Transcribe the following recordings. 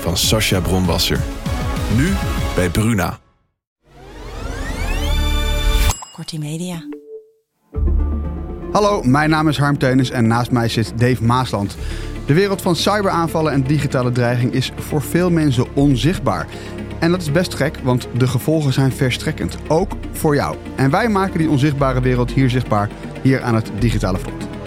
van Sascha Bronwasser. Nu bij Bruna. Kortie Media. Hallo, mijn naam is Harm Teunis en naast mij zit Dave Maasland. De wereld van cyberaanvallen en digitale dreiging is voor veel mensen onzichtbaar. En dat is best gek, want de gevolgen zijn verstrekkend. Ook voor jou. En wij maken die onzichtbare wereld hier zichtbaar, hier aan het digitale front.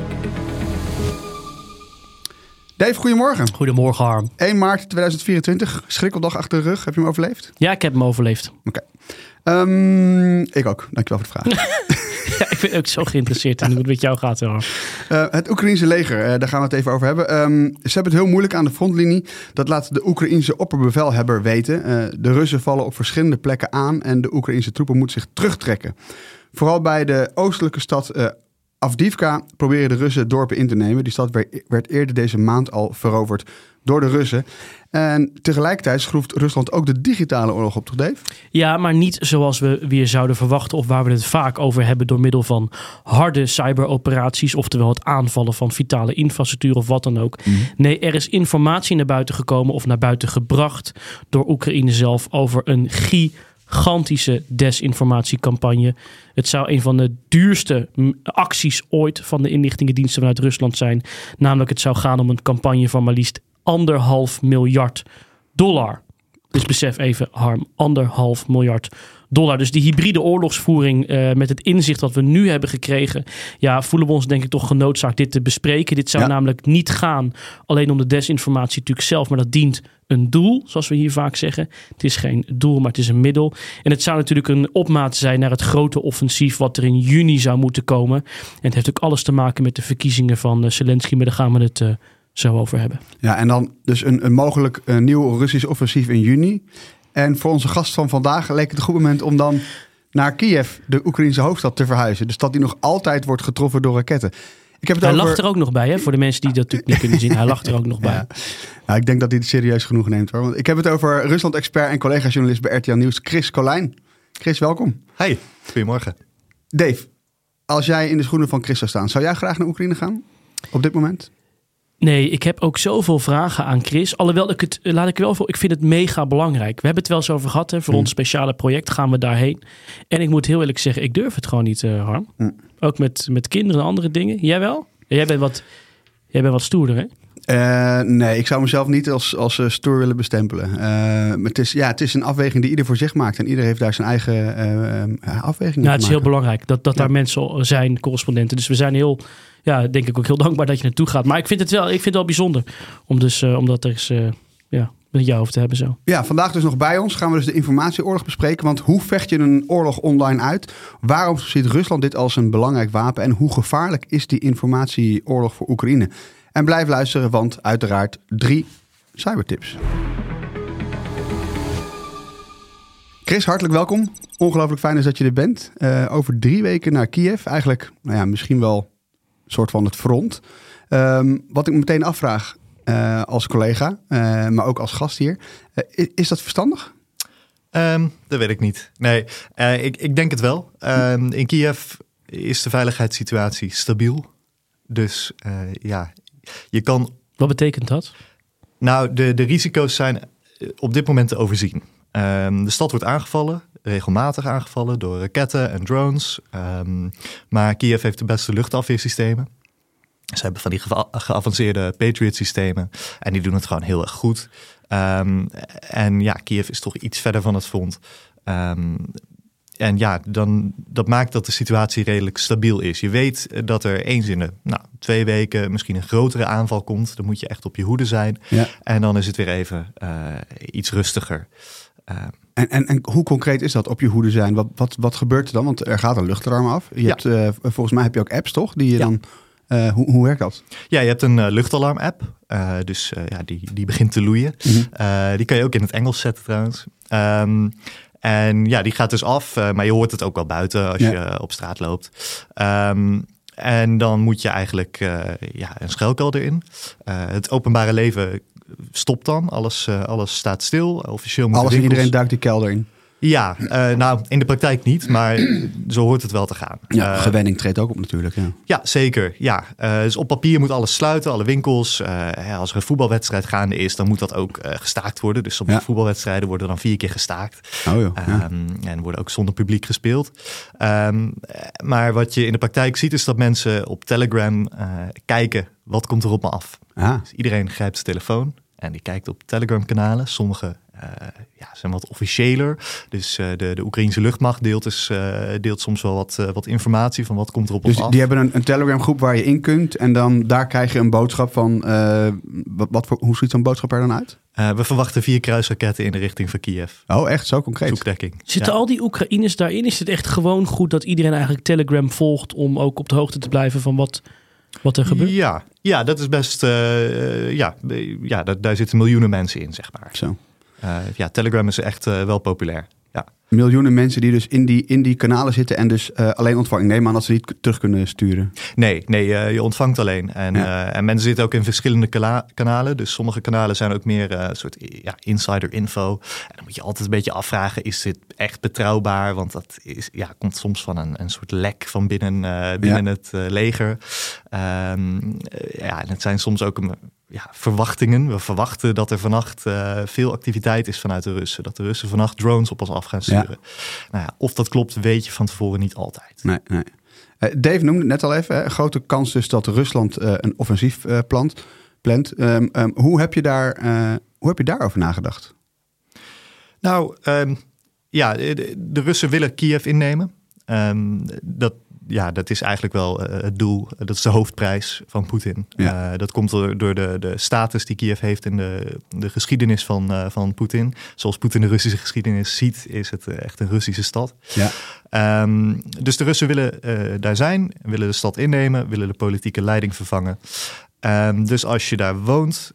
Dave, goedemorgen. Goedemorgen, Harm. 1 maart 2024, schrikkeldag achter de rug. Heb je hem overleefd? Ja, ik heb hem overleefd. Oké. Ehm, ik ook. Dankjewel voor de vraag. ja, ik ben ook zo geïnteresseerd in hoe het met jou gaat, Harm. Uh, het Oekraïense leger, uh, daar gaan we het even over hebben. Um, ze hebben het heel moeilijk aan de frontlinie. Dat laat de Oekraïense opperbevelhebber weten. Uh, de Russen vallen op verschillende plekken aan en de Oekraïense troepen moeten zich terugtrekken. Vooral bij de oostelijke stad Avdivka proberen de Russen dorpen in te nemen. Die stad werd eerder deze maand al veroverd door de Russen. En tegelijkertijd schroeft Rusland ook de digitale oorlog op, toch Dave? Ja, maar niet zoals we weer zouden verwachten of waar we het vaak over hebben door middel van harde cyberoperaties, oftewel het aanvallen van vitale infrastructuur of wat dan ook. Mm. Nee, er is informatie naar buiten gekomen of naar buiten gebracht door Oekraïne zelf over een gigantische desinformatiecampagne. Het zou een van de duurste acties ooit van de inlichtingendiensten vanuit Rusland zijn. Namelijk, het zou gaan om een campagne van maar liefst anderhalf miljard dollar. Dus besef even, Harm, anderhalf miljard dollar. Dus die hybride oorlogsvoering uh, met het inzicht dat we nu hebben gekregen, ja, voelen we ons denk ik toch genoodzaakt dit te bespreken. Dit zou namelijk niet gaan alleen om de desinformatie natuurlijk zelf, maar dat dient een doel, zoals we hier vaak zeggen. Het is geen doel, maar het is een middel. En het zou natuurlijk een opmaat zijn naar het grote offensief wat er in juni zou moeten komen. En het heeft ook alles te maken met de verkiezingen van uh, Zelensky, maar daar gaan we het uh, zo over hebben. Ja, en dan dus een, een mogelijk nieuw Russisch offensief in juni. En voor onze gast van vandaag leek het een goed moment om dan naar Kiev, de Oekraïnse hoofdstad, te verhuizen. De stad die nog altijd wordt getroffen door raketten. Ik heb het hij over... lacht er ook nog bij, hè? voor de mensen die dat natuurlijk niet kunnen zien. Hij lacht er ook nog bij. Ja. Nou, ik denk dat hij het serieus genoeg neemt hoor. Want ik heb het over Rusland-expert en collega-journalist bij RTL Nieuws, Chris Colijn. Chris, welkom. Hey, goedemorgen. Dave, als jij in de schoenen van Chris zou staan, zou jij graag naar Oekraïne gaan? Op dit moment? Nee, ik heb ook zoveel vragen aan Chris. Alhoewel, ik het, laat ik wel voor, ik vind het mega belangrijk. We hebben het wel eens over gehad. Hè. Voor mm. ons speciale project gaan we daarheen. En ik moet heel eerlijk zeggen, ik durf het gewoon niet, uh, Harm. Mm. Ook met, met kinderen en andere dingen. Jij wel? Jij bent wat, jij bent wat stoerder, hè? Uh, nee, ik zou mezelf niet als, als uh, stoer willen bestempelen. Uh, maar het, is, ja, het is een afweging die ieder voor zich maakt. En ieder heeft daar zijn eigen afweging Nou, het is heel belangrijk dat, dat daar mensen zijn, correspondenten. Dus we zijn heel ja, denk ik ook heel dankbaar dat je naartoe gaat. Maar ik vind het wel, ik vind het wel bijzonder om dus, uh, omdat er eens, uh, ja, met jou over te hebben zo. Ja, vandaag dus nog bij ons gaan we dus de informatieoorlog bespreken. Want hoe vecht je een oorlog online uit? Waarom ziet Rusland dit als een belangrijk wapen? En hoe gevaarlijk is die informatieoorlog voor Oekraïne? En blijf luisteren, want uiteraard drie cybertips. Chris, hartelijk welkom. Ongelooflijk fijn is dat je er bent. Uh, over drie weken naar Kiev. Eigenlijk, nou ja, misschien wel soort van het front. Um, wat ik me meteen afvraag uh, als collega, uh, maar ook als gast hier. Uh, is, is, dat verstandig? Um, dat weet ik niet. Nee, ik, ik, denk het wel. Um, in Kiev is de veiligheidssituatie stabiel. Dus ja, je kan... Wat betekent dat? Nou, de, de risico's zijn op dit moment te overzien. de stad wordt aangevallen regelmatig aangevallen door raketten en drones. Um, maar Kiev heeft de beste luchtafweersystemen. Ze hebben van die geavanceerde Patriot-systemen en die doen het gewoon heel erg goed. Ehm, en ja, Kiev is toch iets verder van het front. Ehm, en ja, dan, dat maakt dat de situatie redelijk stabiel is. Je weet eh, dat er eens in de nou, twee weken misschien een grotere aanval komt. Dan moet je echt op je hoede zijn. Ja. En dan is het weer even uh, iets rustiger. Uh, en, en, en hoe concreet is dat op je hoede zijn? Wat, wat, wat gebeurt er dan? Want er gaat een luchtalarm af. Je Ja. hebt, eh, volgens mij heb je ook apps, toch? Die je Ja. dan, eh, hoe, hoe werkt dat? Ja, je hebt een eh, luchtalarm-app. Dus ja, die, die begint te loeien. Eh, die kan je ook in het Engels zetten trouwens. Ehm, en ja, die gaat dus af. maar je hoort het ook wel buiten als Ja. je op straat loopt. Ehm, en dan moet je eigenlijk ja, een schuilkelder in. Het openbare leven stopt dan. Alles, eh, alles staat stil. Officieel moet Alles en iedereen duikt die kelder in. Ja, eh, nou in de praktijk niet. Maar zo hoort het wel te gaan. Ja, Eh, gewenning treedt ook op natuurlijk. Ja. ja, zeker. Ja. Eh, dus op papier moet alles sluiten, alle winkels. Hè, als er een voetbalwedstrijd gaande is, dan moet dat ook gestaakt worden. Dus sommige Ja. voetbalwedstrijden worden dan vier keer gestaakt. Oh joh, ja. Ehm, En worden ook zonder publiek gespeeld. Ehm, eh, maar wat je in de praktijk ziet, is dat mensen op Telegram kijken wat komt er op me af. Ah, Dus iedereen grijpt zijn telefoon en die kijkt op Telegram-kanalen. Sommige ja, zijn wat officiëler. Dus eh, de, de Oekraïnse luchtmacht deelt, dus, eh, deelt soms wel wat, eh, wat informatie van wat komt er op dus ons af. die hebben een, een Telegram groep waar je in kunt. En dan daar krijg je een boodschap van... eh, wat, wat voor, hoe ziet zo'n boodschap er dan uit? Eh, we verwachten vier kruisraketten in de richting van Kiev. Oh, echt? Zo concreet? Zoekdekking. Zitten Ja. al die Oekraïners daarin? Is het echt gewoon goed dat iedereen eigenlijk Telegram volgt om ook op de hoogte te blijven van wat, wat er gebeurt? Ja, ja, dat is best. eh, ja, eh, ja daar, daar zitten miljoenen mensen in, zeg maar. Zo. Eh, ja, Telegram is echt eh, wel populair. Ja. Miljoenen mensen die dus in die, in die kanalen zitten en dus eh, alleen ontvangen. Ik neem aan dat ze niet terug kunnen sturen. Nee, nee je ontvangt alleen. En, Ja. en mensen zitten ook in verschillende kala- kanalen. Dus sommige kanalen zijn ook meer een soort ja, insider info. En dan moet je altijd een beetje afvragen: is dit echt betrouwbaar? Want dat is, ja, komt soms van een, een soort lek van binnen, binnen het leger. Ehm, eh, ja, en het zijn soms ook een, ja, verwachtingen. We verwachten dat er vannacht eh, veel activiteit is vanuit de Russen. Dat de Russen vannacht drones op ons af gaan sturen. Nou ja, of dat klopt, weet je van tevoren niet altijd. Nee, nee. Eh, Dave noemde het net al even. Hè, grote kans dus dat Rusland eh, een offensief plant, plant. Ehm, ehm, hoe, heb je daar, hoe heb je daarover nagedacht? Nou, ehm, ja, de, de Russen willen Kiev innemen. Dat, ja, dat is eigenlijk wel eh, het doel. Dat is de hoofdprijs van Poetin. Ja. Eh, dat komt door, door de, de status die Kiev heeft in de, de geschiedenis van, eh, van Poetin. Zoals Poetin de Russische geschiedenis ziet, is het echt een Russische stad. Ja. Ehm, dus de Russen willen daar zijn, willen de stad innemen, willen de politieke leiding vervangen. Ehm, dus als je daar woont,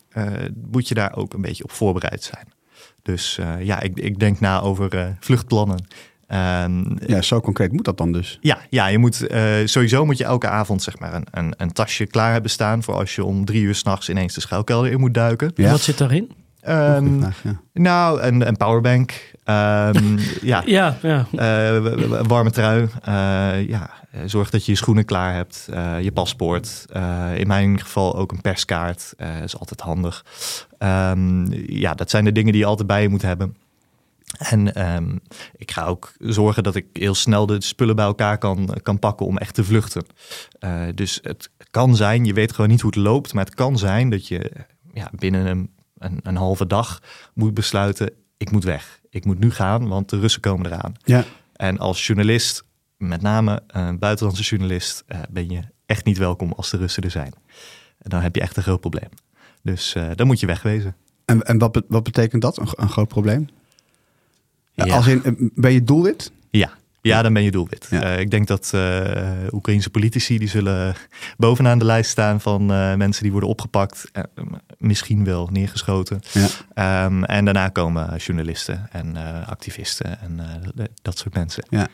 moet je daar ook een beetje op voorbereid zijn. Dus ja, ik, ik denk na over vluchtplannen. Ehm, ja, zo concreet moet dat dan dus. ja, ja, je moet eh, sowieso moet je elke avond zeg maar een, een, een tasje klaar hebben staan voor als je om drie uur s'nachts ineens de schuilkelder in moet duiken. Ja. Wat zit daarin? Ehm, Goeie vraag, ja. nou, een, een powerbank. Ehm, ja, Ja, ja. eh, warme trui. Eh, ja, eh, zorg dat je je schoenen klaar hebt. eh, je paspoort. Eh, in mijn geval ook een perskaart. eh is altijd handig. Ehm, ja, dat zijn de dingen die je altijd bij je moet hebben. En ehm, ik ga ook zorgen dat ik heel snel de spullen bij elkaar kan, kan pakken om echt te vluchten. Eh, dus het kan zijn, je weet gewoon niet hoe het loopt, maar het kan zijn dat je ja, binnen een, een, een halve dag moet besluiten: ik moet weg. Ik moet nu gaan, want de Russen komen eraan. Ja. En als journalist, met name een buitenlandse journalist, eh, ben je echt niet welkom als de Russen er zijn. En dan heb je echt een groot probleem. Dus eh, dan moet je wegwezen. En, en wat, wat betekent dat? Een, een groot probleem? Ja. Als in, eh, ben je doelwit? Ja. Ja, dan ben je doelwit. Ja. Eh, ik denk dat eh Oekraïnse politici die zullen bovenaan de lijst staan van mensen die worden opgepakt, misschien wel neergeschoten. Ja. Ehm, en daarna komen journalisten en activisten en dat soort mensen. Ja.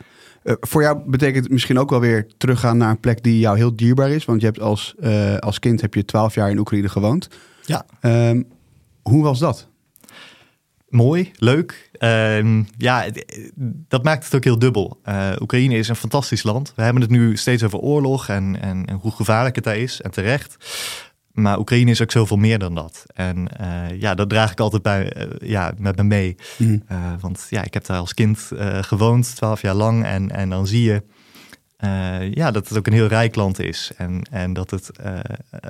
Voor jou betekent het misschien ook wel weer teruggaan naar een plek die jou heel dierbaar is. Want je hebt als, als kind heb je twaalf jaar in Oekraïne gewoond. Ja. Ehm, hoe was dat? Mooi, leuk. Ehm, ja, dat maakt het ook heel dubbel. Eh, Oekraïne is een fantastisch land. We hebben het nu steeds over oorlog en, en, en hoe gevaarlijk het daar is. En terecht. Maar Oekraïne is ook zoveel meer dan dat. En eh, ja, dat draag ik altijd bij, eh, ja, met me mee. Mhm. Want ja, ik heb daar als kind gewoond, twaalf jaar lang. En, en dan zie je eh, ja, dat het ook een heel rijk land is. En, en dat het eh,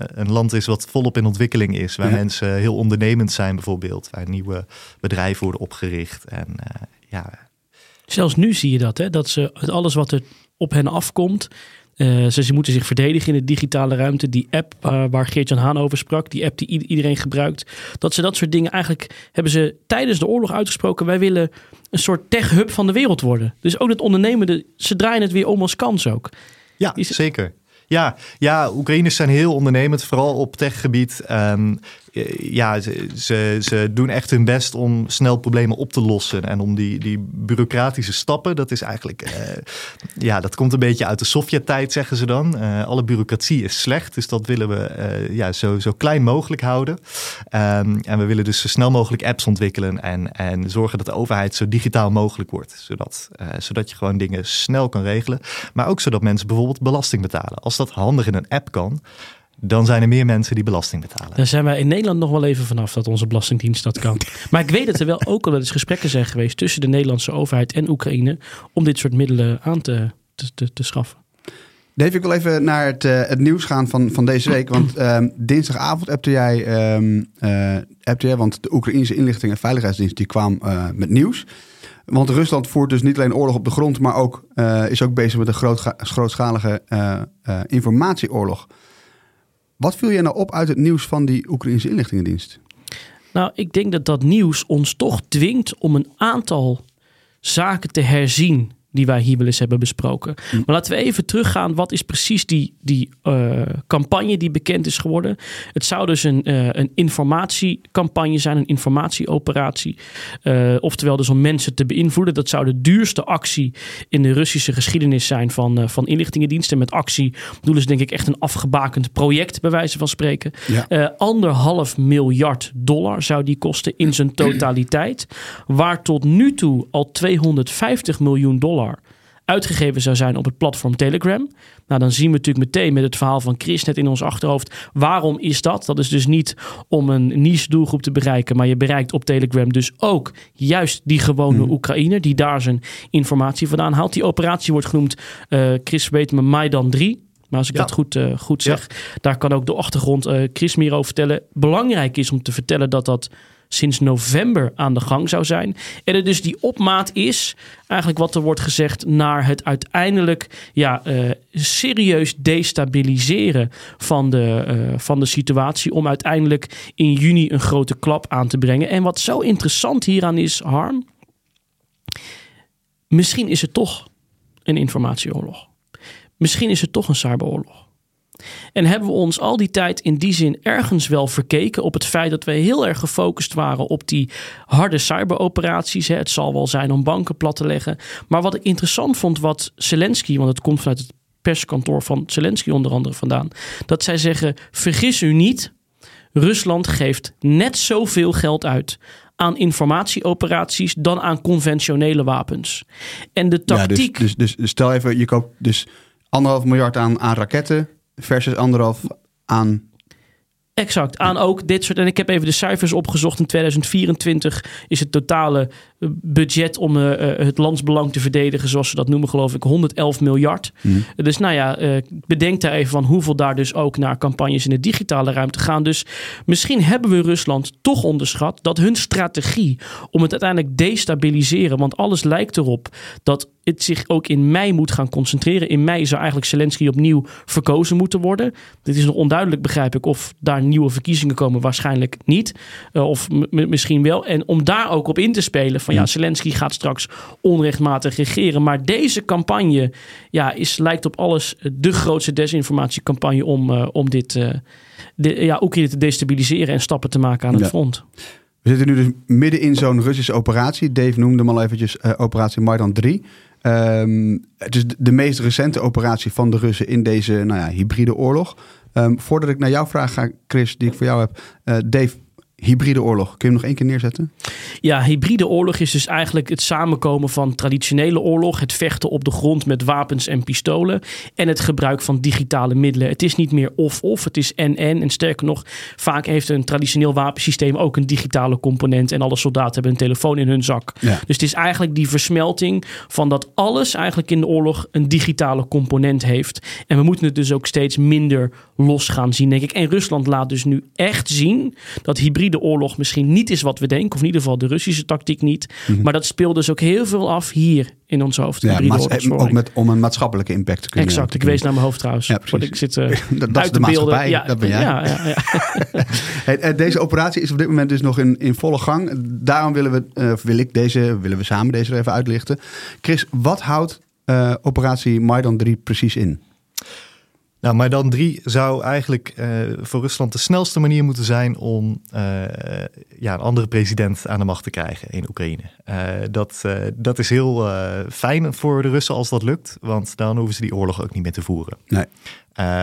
een land is wat volop in ontwikkeling is. Waar Ja. mensen heel ondernemend zijn bijvoorbeeld. Waar nieuwe bedrijven worden opgericht. En eh, ja, Zelfs nu zie je dat, hè? dat ze alles wat er op hen afkomt. eh, ze, ze moeten zich verdedigen in de digitale ruimte. Die app eh, waar Geert-Jan Haan over sprak, die app die iedereen gebruikt. Dat ze dat soort dingen eigenlijk hebben ze tijdens de oorlog uitgesproken. Wij willen een soort tech-hub van de wereld worden. Dus ook het ondernemende, ze draaien het weer om als kans ook. Ja, Is zeker. Ja, ja, Oekraïners zijn heel ondernemend, vooral op techgebied. Eh, ja, ze, ze, doen echt hun best om snel problemen op te lossen. En om die, die bureaucratische stappen, dat is eigenlijk... eh, ja, dat komt een beetje uit de Sovjet-tijd, zeggen ze dan. Eh, alle bureaucratie is slecht, dus dat willen we eh, ja, zo, zo klein mogelijk houden. Ehm, en we willen dus zo snel mogelijk apps ontwikkelen en, en zorgen dat de overheid zo digitaal mogelijk wordt. Zodat, eh, zodat je gewoon dingen snel kan regelen. Maar ook zodat mensen bijvoorbeeld belasting betalen. Als dat handig in een app kan, dan zijn er meer mensen die belasting betalen. Daar zijn wij in Nederland nog wel even vanaf dat onze belastingdienst dat kan. Maar ik weet dat er wel ook al eens gesprekken zijn geweest tussen de Nederlandse overheid en Oekraïne om dit soort middelen aan te, te, te, te schaffen. Dave, ik wil even naar het, eh, het nieuws gaan van, van deze week. Want ehm, dinsdagavond appte jij, ehm, eh, appte jij, want de Oekraïnse inlichting en veiligheidsdienst die kwam eh, met nieuws. Want Rusland voert dus niet alleen oorlog op de grond, maar ook, eh, is ook bezig met een grootga- grootschalige eh, eh, informatieoorlog. Wat viel je nou op uit het nieuws van die Oekraïnse inlichtingendienst? Nou, ik denk dat dat nieuws ons toch dwingt om een aantal zaken te herzien die wij hier wel eens hebben besproken. Maar laten we even teruggaan. Wat is precies die, die eh, campagne die bekend is geworden? Het zou dus een, eh, een informatiecampagne zijn, een informatieoperatie. Eh, oftewel dus om mensen te beïnvloeden. Dat zou de duurste actie in de Russische geschiedenis zijn van, van inlichtingendiensten. Met actie bedoelen ze denk ik echt een afgebakend project, bij wijze van spreken. Ja. Anderhalf miljard dollar zou die kosten in zijn totaliteit. Waar tot nu toe al 250 miljoen dollar uitgegeven zou zijn op het platform Telegram. Nou, dan zien we natuurlijk meteen met het verhaal van Chris net in ons achterhoofd. Waarom is dat? Dat is dus niet om een niche doelgroep te bereiken, maar je bereikt op Telegram dus ook juist die gewone Oekraïner die daar zijn informatie vandaan haalt. Die operatie wordt genoemd, eh, Chris weet me, Maidan 3. Maar als ik Ja. dat goed, eh, goed zeg, daar kan ook de achtergrond eh, Chris meer over vertellen. Belangrijk is om te vertellen dat dat sinds november aan de gang zou zijn. En er dus die opmaat is, eigenlijk wat er wordt gezegd, naar het uiteindelijk ja, eh, serieus destabiliseren van de, eh, van de situatie. Om uiteindelijk in juni een grote klap aan te brengen. En wat zo interessant hieraan is, Harm. Misschien is het toch een informatieoorlog. Misschien is het toch een cyberoorlog. En hebben we ons al die tijd in die zin ergens wel verkeken op het feit dat we heel erg gefocust waren op die harde cyberoperaties. hè. Het zal wel zijn om banken plat te leggen. Maar wat ik interessant vond, wat Zelensky, want het komt vanuit het perskantoor van Zelensky onder andere vandaan, dat zij zeggen: vergis u niet, Rusland geeft net zoveel geld uit aan informatieoperaties dan aan conventionele wapens. En de Ja, tactiek. dus, dus, dus stel even, je koopt dus anderhalf miljard aan, aan raketten versus anderhalf aan... Exact, aan ook dit soort. En ik heb even de cijfers opgezocht. In 2024 is het totale budget om eh, eh, het landsbelang te verdedigen, zoals ze dat noemen, geloof ik, 111 miljard. Dus nou ja, eh, bedenk daar even van hoeveel daar dus ook naar campagnes in de digitale ruimte gaan. Dus misschien hebben we Rusland toch onderschat dat hun strategie om het uiteindelijk destabiliseren, want alles lijkt erop dat het zich ook in mei moet gaan concentreren. In mei zou eigenlijk Zelensky opnieuw verkozen moeten worden. Dit is nog onduidelijk, begrijp ik, of daar nieuwe verkiezingen komen. Waarschijnlijk niet. Of misschien wel. En om daar ook op in te spelen van ja, Zelensky gaat straks onrechtmatig regeren. Maar deze campagne ja, is, lijkt op alles de grootste desinformatiecampagne om, eh, om dit, eh, de, ja, Oekraïne te destabiliseren en stappen te maken aan het Ja. front. We zitten nu dus midden in zo'n Russische operatie. Dave noemde hem al eventjes eh, operatie Maidan 3. Ehm, het is de, de meest recente operatie van de Russen in deze nou ja, hybride oorlog. Ehm, voordat ik naar jouw vraag ga, Chris, die ik voor jou heb. Dave, hybride oorlog. Kun je hem nog één keer neerzetten? Ja, hybride oorlog is dus eigenlijk het samenkomen van traditionele oorlog, het vechten op de grond met wapens en pistolen en het gebruik van digitale middelen. Het is niet meer of-of, het is en-en. En sterker nog, vaak heeft een traditioneel wapensysteem ook een digitale component en alle soldaten hebben een telefoon in hun zak. Ja. Dus het is eigenlijk die versmelting van dat alles eigenlijk in de oorlog een digitale component heeft. En we moeten het dus ook steeds minder los gaan zien, denk ik. En Rusland laat dus nu echt zien dat hybride oorlog misschien niet is wat we denken, of in ieder geval de Russische tactiek niet. Maar dat speelt dus ook heel veel af hier in ons hoofd. Mhm. Ja, hybride oorlogsvoering. ook met, om een maatschappelijke impact te kunnen Exact, ik wees naar mijn hoofd trouwens. Ja, precies. Want ik zit eh, dat, dat is de maatschappij, Ja, dat ben jij. Ja, ja. Hey, eh, deze operatie is op dit moment dus nog in, in volle gang. Daarom willen we, eh, of wil ik deze, willen we samen deze er even uitlichten. Chris, wat houdt eh, operatie Maidan 3 precies in? Nou, maar dan 3 zou eigenlijk eh, voor Rusland de snelste manier moeten zijn om eh, ja, een andere president aan de macht te krijgen in Oekraïne. Eh, dat, dat is heel fijn voor de Russen als dat lukt, want dan hoeven ze die oorlog ook niet meer te voeren. Nee.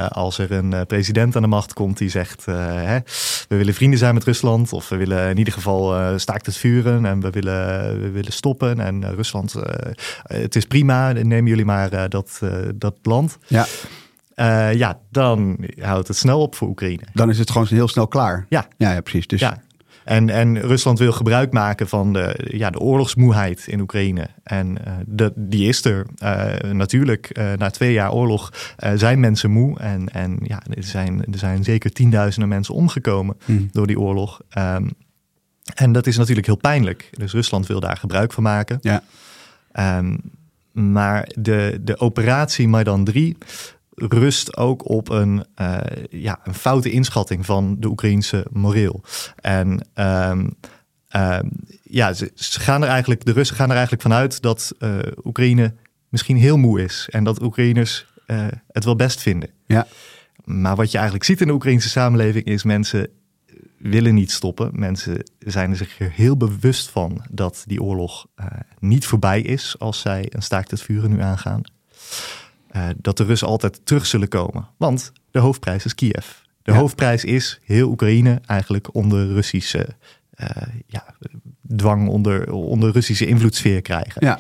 Als er een president aan de macht komt die zegt: hè, we willen vrienden zijn met Rusland, of we willen in ieder geval eh, staakt het vuren en we willen, we willen stoppen. En Rusland, het is prima, nemen jullie maar dat, dat land. Ja, Eh, ja, dan houdt het snel op voor Oekraïne. dan is het gewoon heel snel klaar. Ja. ja, ja precies. Dus Ja. En, en Rusland wil gebruik maken van de, ja, de oorlogsmoeheid in Oekraïne. En de, die is er. Eh, natuurlijk, na twee jaar oorlog zijn mensen moe. En, en ja, er zijn, er zijn zeker tienduizenden mensen omgekomen Hmm. door die oorlog. Ehm, en dat is natuurlijk heel pijnlijk. Dus Rusland wil daar gebruik van maken. Ja. Ehm, maar de, de operatie Maidan 3 rust ook op een, eh, ja, een foute inschatting van de Oekraïnse moreel. En ehm, ehm, ja, ze, ze gaan er eigenlijk, de Russen gaan er eigenlijk vanuit dat eh, Oekraïne misschien heel moe is. En dat Oekraïners eh, het wel best vinden. Ja. Maar wat je eigenlijk ziet in de Oekraïnse samenleving is mensen willen niet stoppen. Mensen zijn er zich er heel bewust van dat die oorlog niet voorbij is als zij een staakt het vuren nu aangaan. Eh, dat de Russen altijd terug zullen komen. Want de hoofdprijs is Kiev. De Ja. hoofdprijs is heel Oekraïne eigenlijk onder Russische eh, ja, dwang, onder, onder Russische invloedssfeer krijgen. ja.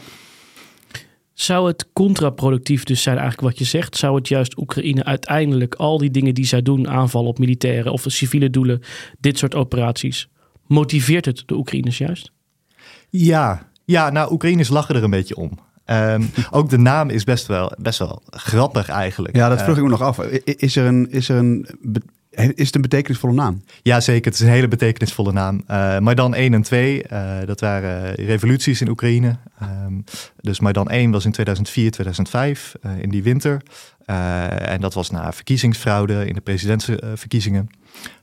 Zou het contraproductief dus zijn, eigenlijk wat je zegt? Zou het juist Oekraïne uiteindelijk al die dingen die zij doen, aanvallen op militaire of civiele doelen, dit soort operaties, motiveert het de Oekraïners juist? Ja, ja nou, Oekraïners lachen er een beetje om. Ehm, ook de naam is best wel, best wel grappig eigenlijk. ja, dat vroeg ik me nog af. Is er een, is er een, is het een betekenisvolle naam? Ja, zeker. Het is een hele betekenisvolle naam. Eh Maidan 1 en 2, eh, dat waren revoluties in Oekraïne. Ehm, dus Maidan 1 was in 2004, 2005, eh, in die winter. En dat was na verkiezingsfraude in de presidentsverkiezingen.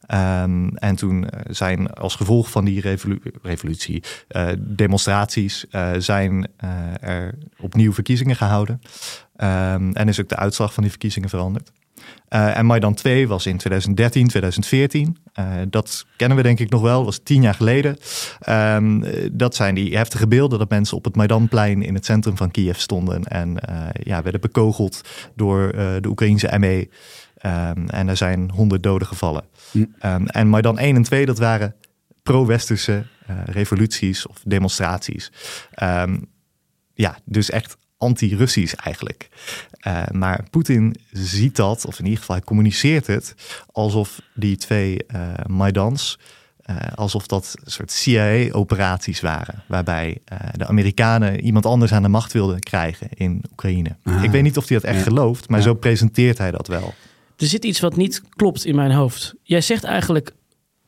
Ehm, en toen eh, zijn als gevolg van die revolu- revolutie, eh, demonstraties, eh, zijn er opnieuw verkiezingen gehouden. Ehm, en is ook de uitslag van die verkiezingen veranderd. En Maidan 2 was in 2013, 2014. Eh, dat kennen we denk ik nog wel, dat was tien jaar geleden. Ehm, eh, dat zijn die heftige beelden dat mensen op het Maidanplein in het centrum van Kiev stonden. En ja, werden bekogeld door de Oekraïnse ME. Ehm, en er zijn honderd doden gevallen. Hm. Ehm, en Maidan 1 en 2, dat waren pro-westerse eh, revoluties of demonstraties. Ehm, ja, dus echt anti-Russisch eigenlijk. Maar Poetin ziet dat, of in ieder geval hij communiceert het, alsof die twee eh, Maidans, eh, alsof dat een soort CIA-operaties waren, waarbij de Amerikanen iemand anders aan de macht wilden krijgen in Oekraïne. Ah. Ik weet niet of hij dat echt Ja. gelooft, maar Ja. zo presenteert hij dat wel. Er zit iets wat niet klopt in mijn hoofd. Jij zegt eigenlijk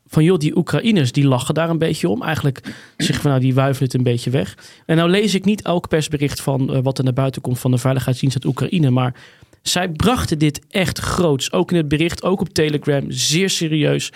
van joh, die Oekraïners die lachen daar een beetje om. Eigenlijk zeggen van nou, die wuiven het een beetje weg. En nou lees ik niet elk persbericht van eh, wat er naar buiten komt van de veiligheidsdienst uit Oekraïne, maar zij brachten dit echt groots. Ook in het bericht, ook op Telegram, zeer serieus.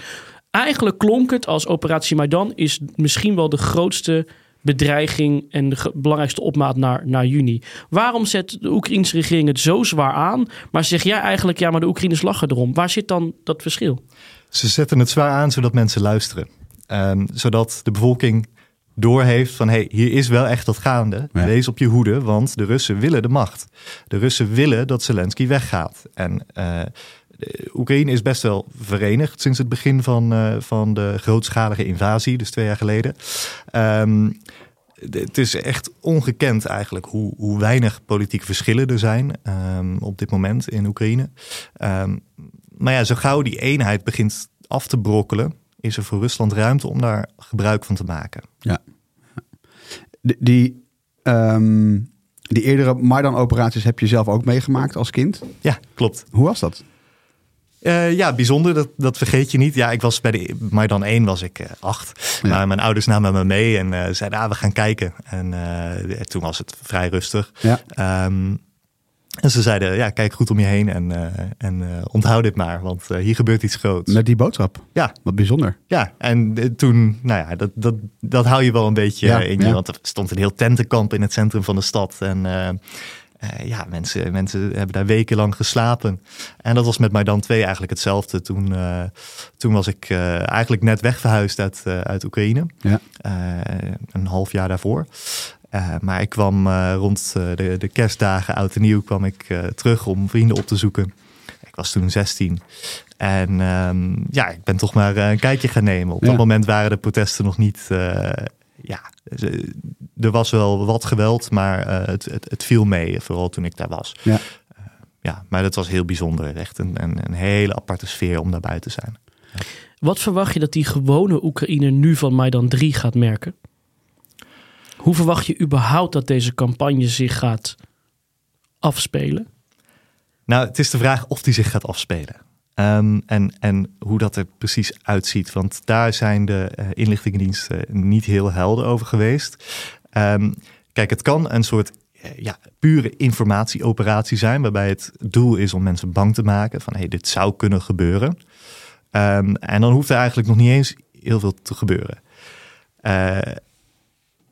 Eigenlijk klonk het als operatie Maidan is misschien wel de grootste bedreiging en de belangrijkste opmaat naar, naar juni. Waarom zet de Oekraïnse regering het zo zwaar aan, maar zeg jij eigenlijk ja, maar de Oekraïners lachen erom? Waar zit dan dat verschil? Ze zetten het zwaar aan zodat mensen luisteren. Ehm, zodat de bevolking doorheeft van hey, hier is wel echt wat gaande. Ja. Wees op je hoede, want de Russen willen de macht. De Russen willen dat Zelensky weggaat. En eh, de Oekraïne is best wel verenigd sinds het begin van, eh, van de grootschalige invasie, dus twee jaar geleden. Ehm, het is echt ongekend eigenlijk hoe, hoe weinig politieke verschillen er zijn ehm, op dit moment in Oekraïne. Ehm, maar ja, zo gauw die eenheid begint af te brokkelen, is er voor Rusland ruimte om daar gebruik van te maken. Die, die, die eerdere Maidan-operaties heb je zelf ook meegemaakt als kind. Ja, klopt. Hoe was dat? Eh, ja, bijzonder. Dat, dat vergeet je niet. Ja, ik was bij de Maidan 1 was ik eh, acht. Ja. Maar mijn ouders namen me mee en eh, zeiden, ah, we gaan kijken. En toen was het vrij rustig. Ja. Ehm, en ze zeiden, ja, kijk goed om je heen en, en onthoud dit maar, want hier gebeurt iets groots. Met die boodschap. Ja, Wat bijzonder. ja, en toen, nou ja, dat, dat, dat hou je wel een beetje Ja, in je. Want er stond een heel tentenkamp in het centrum van de stad. En eh, ja, mensen, mensen hebben daar wekenlang geslapen. En dat was met Maidan 2 eigenlijk hetzelfde. Toen, eh, toen was ik eh, eigenlijk net wegverhuisd uit, uit Oekraïne. Ja. Een half jaar daarvoor. Maar ik kwam rond de, de kerstdagen, oud en nieuw, kwam ik terug om vrienden op te zoeken. Ik was toen 16. En ehm, ja, ik ben toch maar een kijkje gaan nemen. Op Ja. dat moment waren de protesten nog niet. Ja, ze- er was wel wat geweld, maar eh, het, het, het viel mee, vooral toen ik daar was. Ja. Eh, ja, maar dat was heel bijzonder. Echt een, een, een hele aparte sfeer om daarbij te zijn. Wat verwacht je dat die gewone Oekraïner nu van Maidan 3 gaat merken? Hoe verwacht je überhaupt dat deze campagne zich gaat afspelen? Nou, het is de vraag of die zich gaat afspelen. Ehm, en, en hoe dat er precies uitziet. Want daar zijn de eh, inlichtingendiensten niet heel helder over geweest. Ehm, kijk, het kan een soort eh, ja, pure informatieoperatie zijn. Waarbij het doel is om mensen bang te maken. Van hey, dit zou kunnen gebeuren. Ehm, en dan hoeft er eigenlijk nog niet eens heel veel te gebeuren. Eh,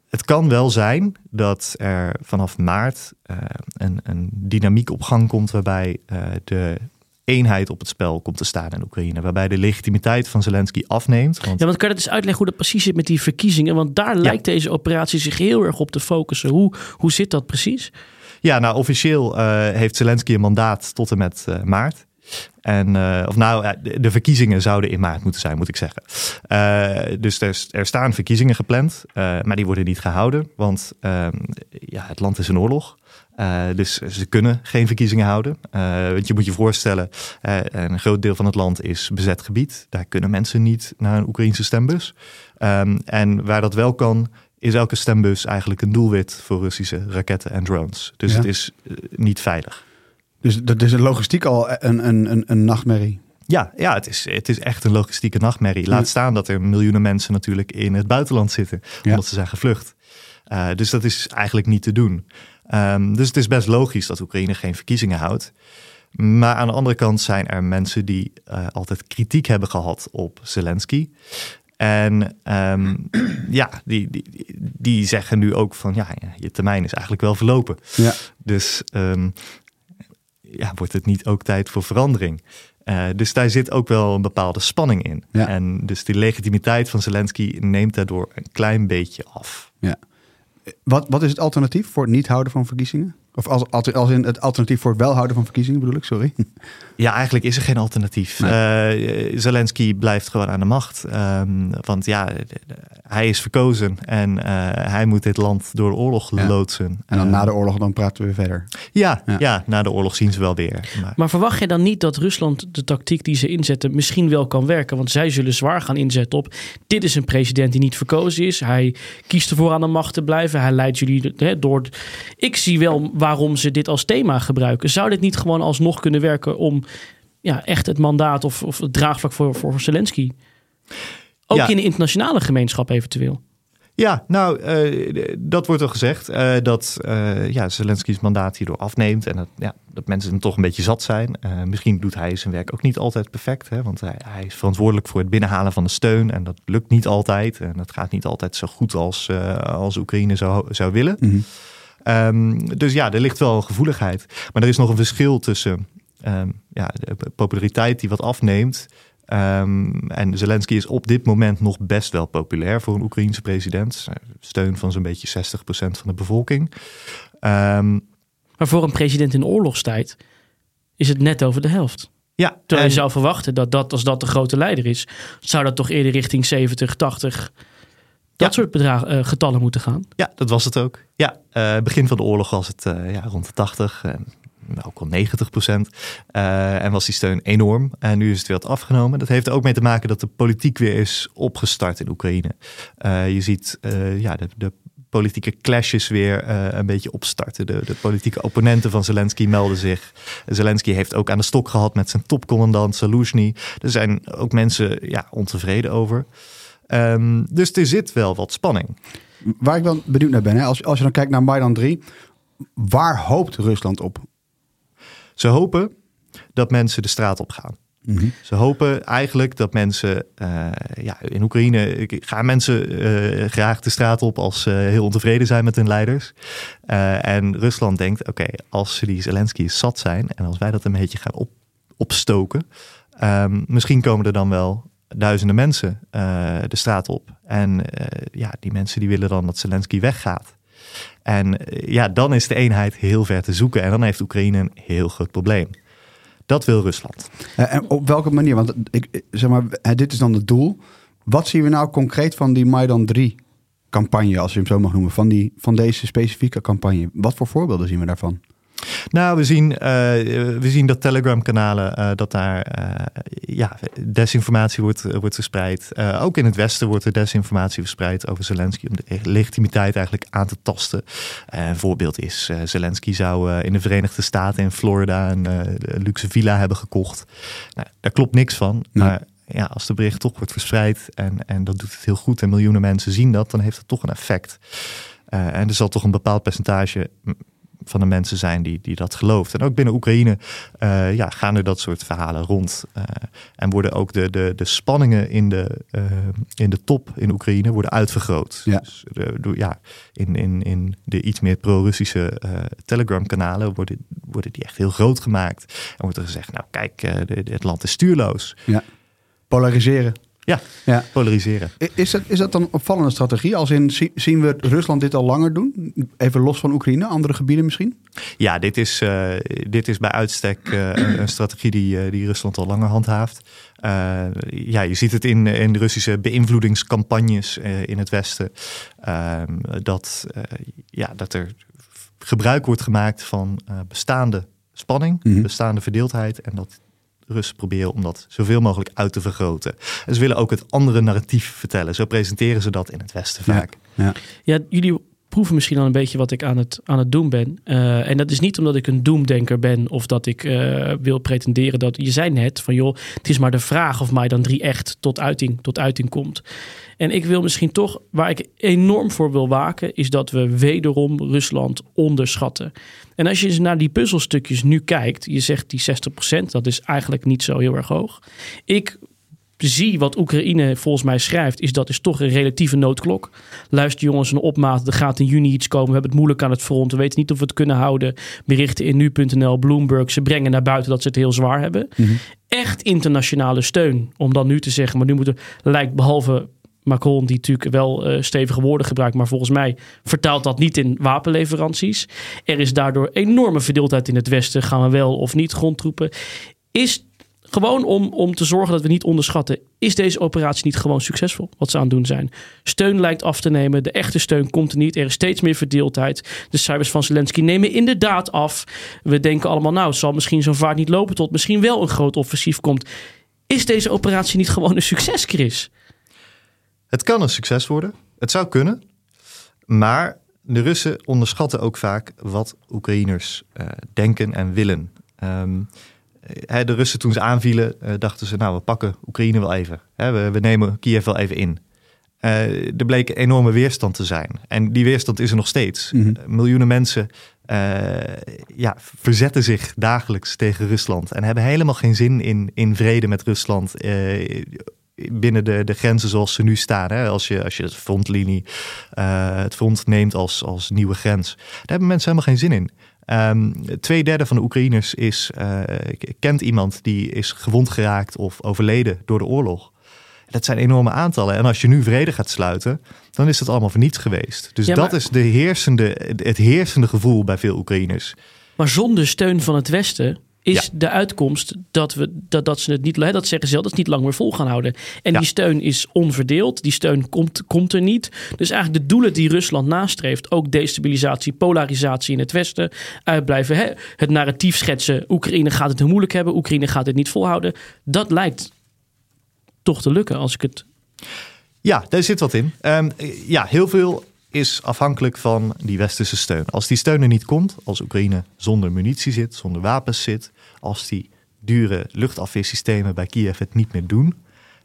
het kan wel zijn dat er vanaf maart een, een dynamiek op gang komt waarbij de eenheid op het spel komt te staan in Oekraïne. Waarbij de legitimiteit van Zelensky afneemt. Want Ja, want kan je dat eens uitleggen hoe dat precies zit met die verkiezingen? Want daar lijkt deze operatie zich heel erg op te focussen. Hoe, hoe zit dat precies? Ja, nou officieel eh, heeft Zelensky een mandaat tot en met eh, maart. En, eh, of nou, eh, de, verkiezingen zouden in maart moeten zijn, moet ik zeggen. Eh, dus er, er staan verkiezingen gepland, maar die worden niet gehouden. Want ehm, ja, het land is in oorlog. Dus ze kunnen geen verkiezingen houden. Want je moet je voorstellen, een groot deel van het land is bezet gebied. Daar kunnen mensen niet naar een Oekraïnse stembus. Ehm, en waar dat wel kan, is elke stembus eigenlijk een doelwit voor Russische raketten en drones. Dus Ja. het is niet veilig. Dus dat is een logistiek al een, een, een, een nachtmerrie. Ja, ja het, is, het is echt een logistieke nachtmerrie. Laat Ja. staan dat er miljoenen mensen natuurlijk in het buitenland zitten, Ja. omdat ze zijn gevlucht. Eh, dus dat is eigenlijk niet te doen. Ehm, dus het is best logisch dat Oekraïne geen verkiezingen houdt. Maar aan de andere kant zijn er mensen die eh, altijd kritiek hebben gehad op Zelensky. En ehm, ja, die, die, die zeggen nu ook van ja, je termijn is eigenlijk wel verlopen. Ja. Dus ehm, ja, wordt het niet ook tijd voor verandering? Eh, dus daar zit ook wel een bepaalde spanning in. Ja. En dus de legitimiteit van Zelensky neemt daardoor een klein beetje af. Wat, wat is het alternatief voor het niet houden van verkiezingen? Of als, als, als in het alternatief voor het wel houden van verkiezingen bedoel ik, sorry. Ja, eigenlijk is er geen alternatief. Eh, Zelensky blijft gewoon aan de macht. Ehm, want ja, hij is verkozen en eh, hij moet dit land door de oorlog Ja. loodsen. En dan Eh, na de oorlog dan praten we weer verder. ja, Ja. ja. na de oorlog zien ze wel weer. Maar, Maar verwacht je dan niet dat Rusland de tactiek die ze inzetten misschien wel kan werken? Want zij zullen zwaar gaan inzetten op. Dit is een president die niet verkozen is. Hij kiest ervoor aan de macht te blijven. Hij leidt jullie hè, door. Ik zie wel waarom ze dit als thema gebruiken. Zou dit niet gewoon alsnog kunnen werken om ja, echt het mandaat of, of het draagvlak voor, voor Zelensky? Ook Ja. in de internationale gemeenschap eventueel. Ja, nou, eh, dat wordt al gezegd. eh, dat eh ja, Zelensky's mandaat hierdoor afneemt. En dat, ja, dat mensen hem toch een beetje zat zijn. Eh, misschien doet hij zijn werk ook niet altijd perfect. Hè, want hij, hij is verantwoordelijk voor het binnenhalen van de steun. En dat lukt niet altijd. En dat gaat niet altijd zo goed als, eh, als Oekraïne zou, zou willen. Mhm. Ehm, dus ja, er ligt wel een gevoeligheid. Maar er is nog een verschil tussen ehm, ja, de populariteit die wat afneemt. Ehm, en Zelensky is op dit moment nog best wel populair voor een Oekraïense president. Steun van zo'n beetje 60% van de bevolking. Maar voor een president in oorlogstijd is het net over de helft. Ja, Terwijl en- je zou verwachten dat, dat als dat de grote leider is, zou dat toch eerder richting 70, 80, dat soort bedragen, eh, getallen moeten gaan. Ja, dat was het ook. Ja, eh, begin van de oorlog was het eh, ja, rond de 80, eh, ook wel 90 procent. En was die steun enorm. En nu is het weer wat afgenomen. Dat heeft er ook mee te maken dat de politiek weer is opgestart in Oekraïne. Je ziet ja, de, de politieke clashes weer een beetje opstarten. De, de politieke opponenten van Zelensky melden zich. Zelensky heeft ook aan de stok gehad met zijn topcommandant Saluzhny. Er zijn ook mensen ja, ontevreden over. Ehm, dus er zit wel wat spanning. Waar ik wel benieuwd naar ben, hè, als, als je dan kijkt naar Maidan 3, waar hoopt Rusland op? Ze hopen dat mensen de straat op gaan. Mhm. Ze hopen eigenlijk dat mensen, eh, ja, in Oekraïne gaan mensen eh, graag de straat op als ze heel ontevreden zijn met hun leiders. Eh, en Rusland denkt, oké, als ze die Zelensky zat zijn en als wij dat een beetje gaan op, opstoken, ehm, misschien komen er dan wel duizenden mensen eh, de straat op. En eh, ja, die mensen die willen dan dat Zelensky weggaat. En eh, ja, dan is de eenheid heel ver te zoeken en dan heeft Oekraïne een heel groot probleem. Dat wil Rusland. En op welke manier? Want ik, zeg maar, dit is dan het doel. Wat zien we nou concreet van die Maidan 3 campagne, als je hem zo mag noemen, van, die, van deze specifieke campagne? Wat voor voorbeelden zien we daarvan? Nou, we zien, eh, we zien dat Telegram-kanalen, eh, dat daar eh, ja, desinformatie wordt, wordt verspreid. Ook in het Westen wordt er desinformatie verspreid over Zelensky om de legitimiteit eigenlijk aan te tasten. Een voorbeeld is, Zelensky zou in de Verenigde Staten in Florida een, luxe villa hebben gekocht. Nou, daar klopt niks van, Nee. maar ja, als de bericht toch wordt verspreid en, en dat doet het heel goed en miljoenen mensen zien dat, dan heeft het toch een effect. En er zal toch een bepaald percentage van de mensen zijn die, die dat gelooft. En ook binnen Oekraïne eh, ja, gaan er dat soort verhalen rond. Eh, en worden ook de, de, de spanningen in de, eh, in de top in Oekraïne worden uitvergroot. Ja. Dus, de, ja, in, in, in de iets meer pro-Russische Telegram-kanalen worden, worden die echt heel groot gemaakt. En wordt er gezegd, nou kijk, de- de- het land is stuurloos. Polariseren. Ja, Ja. polariseren. Is dat, is dat dan een opvallende strategie? Als in, zi- zien we Rusland dit al langer doen? Even los van Oekraïne, andere gebieden misschien? Ja, dit is, eh, dit is bij uitstek eh, een, een strategie die, eh, die Rusland al langer handhaaft. Ja, je ziet het in, in de Russische beïnvloedingscampagnes in het Westen. Ehm, dat, ja, dat er gebruik wordt gemaakt van bestaande spanning, Mhm. bestaande verdeeldheid. En dat Russen proberen om dat zoveel mogelijk uit te vergroten. En ze willen ook het andere narratief vertellen. Zo presenteren ze dat in het Westen Ja. vaak. Ja. Ja, jullie proeven misschien al een beetje wat ik aan het, aan het doen ben. Eh, en dat is niet omdat ik een doemdenker ben of dat ik eh, wil pretenderen dat... Je zei net van joh, het is maar de vraag of Maidan 3 echt tot uiting, tot uiting komt. En ik wil misschien toch, waar ik enorm voor wil waken, is dat we wederom Rusland onderschatten. En als je eens naar die puzzelstukjes nu kijkt, je zegt die 60%, dat is eigenlijk niet zo heel erg hoog. Ik zie wat Oekraïne volgens mij schrijft, is dat is toch een relatieve noodklok. Luister jongens, een opmaat, er gaat in juni iets komen. We hebben het moeilijk aan het front. We weten niet of we het kunnen houden. Berichten in nu.nl, Bloomberg, ze brengen naar buiten dat ze het heel zwaar hebben. Echt internationale steun. Om dan nu te zeggen, maar nu moeten lijkt behalve Macron, die natuurlijk wel eh, stevige woorden gebruikt, maar volgens mij vertaalt dat niet in wapenleveranties. Er is daardoor enorme verdeeldheid in het Westen. Gaan we wel of niet grondtroepen? Is gewoon om, om te zorgen dat we niet onderschatten, is deze operatie niet gewoon succesvol? Wat ze aan het doen zijn. Steun lijkt af te nemen. De echte steun komt er niet. Er is steeds meer verdeeldheid. De cijfers van Zelensky nemen inderdaad af. We denken allemaal, nou, het zal misschien zo'n vaart niet lopen tot misschien wel een groot offensief komt. Is deze operatie niet gewoon een succes, Chris? Het kan een succes worden. Het zou kunnen. Maar de Russen onderschatten ook vaak wat Oekraïners eh, denken en willen. Hè, de Russen toen ze aanvielen, eh, dachten ze, nou, we pakken Oekraïne wel even. Hè, we, we nemen Kiev wel even in. Eh, er bleek enorme weerstand te zijn. En die weerstand is er nog steeds. Mhm. Eh, miljoenen mensen eh, ja, verzetten zich dagelijks tegen Rusland. En hebben helemaal geen zin in, in vrede met Rusland. eh, binnen de, de grenzen zoals ze nu staan. Hè? Als, je, als je het frontlinie, eh, het front neemt als, als nieuwe grens. Daar hebben mensen helemaal geen zin in. Ehm twee derde van de Oekraïners is, eh, kent iemand die is gewond geraakt of overleden door de oorlog. Dat zijn enorme aantallen. En als je nu vrede gaat sluiten, dan is dat allemaal voor niets geweest. Dus Ja, dat maar- is de heersende, het heersende gevoel bij veel Oekraïners. Maar zonder steun van het Westen is Ja. de uitkomst dat, we, dat, dat ze het niet, dat zeggen ze zelf, dat ze het niet lang meer vol gaan houden. En Ja. die steun is onverdeeld, die steun komt, komt er niet. Dus eigenlijk de doelen die Rusland nastreeft, ook destabilisatie, polarisatie in het Westen, uitblijven. Hè, het narratief schetsen, Oekraïne gaat het heel moeilijk hebben, Oekraïne gaat het niet volhouden. Dat lijkt toch te lukken als ik het Ja, daar zit wat in. Ehm, ja, heel veel is afhankelijk van die westerse steun. Als die steun er niet komt, als Oekraïne zonder munitie zit, zonder wapens zit, als die dure luchtafweersystemen bij Kiev het niet meer doen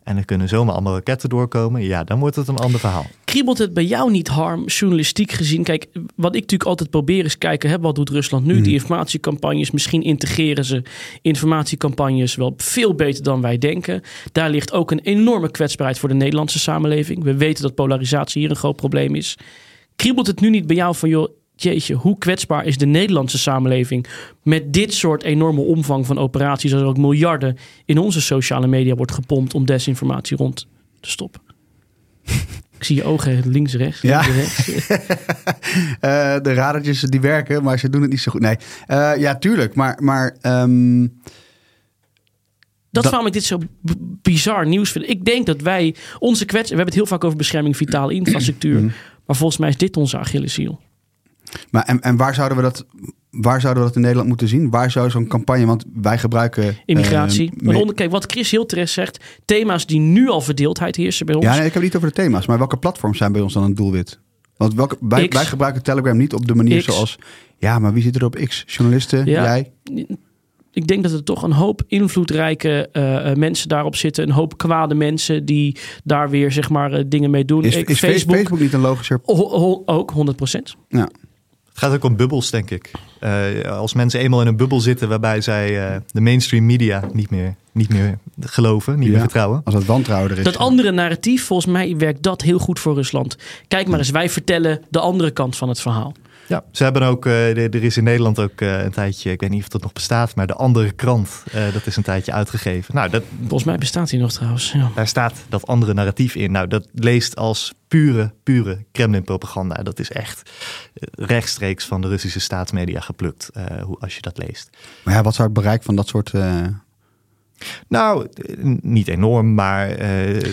en er kunnen zomaar allemaal raketten doorkomen, ja, dan wordt het een ander verhaal. kriebelt het bij jou niet harm, journalistiek gezien? Kijk, wat ik natuurlijk altijd probeer is kijken, hè, wat doet Rusland nu? Die informatiecampagnes, misschien integreren ze informatiecampagnes wel veel beter dan wij denken. Daar ligt ook een enorme kwetsbaarheid voor de Nederlandse samenleving. We weten dat polarisatie hier een groot probleem is. Kriebelt het nu niet bij jou van, joh, jeetje, hoe kwetsbaar is de Nederlandse samenleving met dit soort enorme omvang van operaties, als er ook miljarden in onze sociale media wordt gepompt om desinformatie rond te stoppen? Ik zie je ogen links, rechts. Ja. rechts. Eh, de radertjes die werken, maar ze doen het niet zo goed. Nee, Eh, ja, tuurlijk. Maar, maar ehm, Dat, Dat- waarom ik dit zo bizar nieuws vind. Ik denk dat wij onze kwets... We hebben het heel vaak over bescherming vitale infrastructuur. Mhm. Maar volgens mij is dit onze Achilleshiel. Maar en, en waar zouden we dat... Waar zouden we dat in Nederland moeten zien? Waar zou zo'n campagne... Want wij gebruiken... Immigratie. eh, onder, kijk, wat Chris heel terecht zegt. Thema's die nu al verdeeldheid heersen bij ons. ja, nee, ik heb het niet over de thema's. Maar welke platforms zijn bij ons dan een doelwit? Want welke, wij, wij gebruiken Telegram niet op de manier X. zoals... Ja, maar wie zit er op X? Journalisten? Ja. Jij? Ik denk dat er toch een hoop invloedrijke eh, eh, mensen daarop zitten. Een hoop kwade mensen die daar weer zeg maar dingen mee doen. Is, Facebook, Facebook niet een logischer... ook 100% Ja. Het gaat ook om bubbels, denk ik. Eh, als mensen eenmaal in een bubbel zitten waarbij zij eh, de mainstream media niet meer, niet meer geloven, niet Ja. meer vertrouwen. Als dat wantrouwen er is. Dat andere narratief, volgens mij werkt dat heel goed voor Rusland. Kijk maar eens, wij vertellen de andere kant van het verhaal. Ja, ze hebben ook, eh, er is in Nederland ook eh, een tijdje, ik weet niet of dat nog bestaat, maar de andere krant, eh, dat is een tijdje uitgegeven. Nou, dat, Volgens mij bestaat die nog trouwens. Ja. daar staat dat andere narratief in. Nou, dat leest als pure, pure Kremlin-propaganda. Dat is echt rechtstreeks van de Russische staatsmedia geplukt, eh, hoe, als je dat leest. Maar ja, wat zou het bereik van dat soort... eh, Nou, niet enorm, maar eh,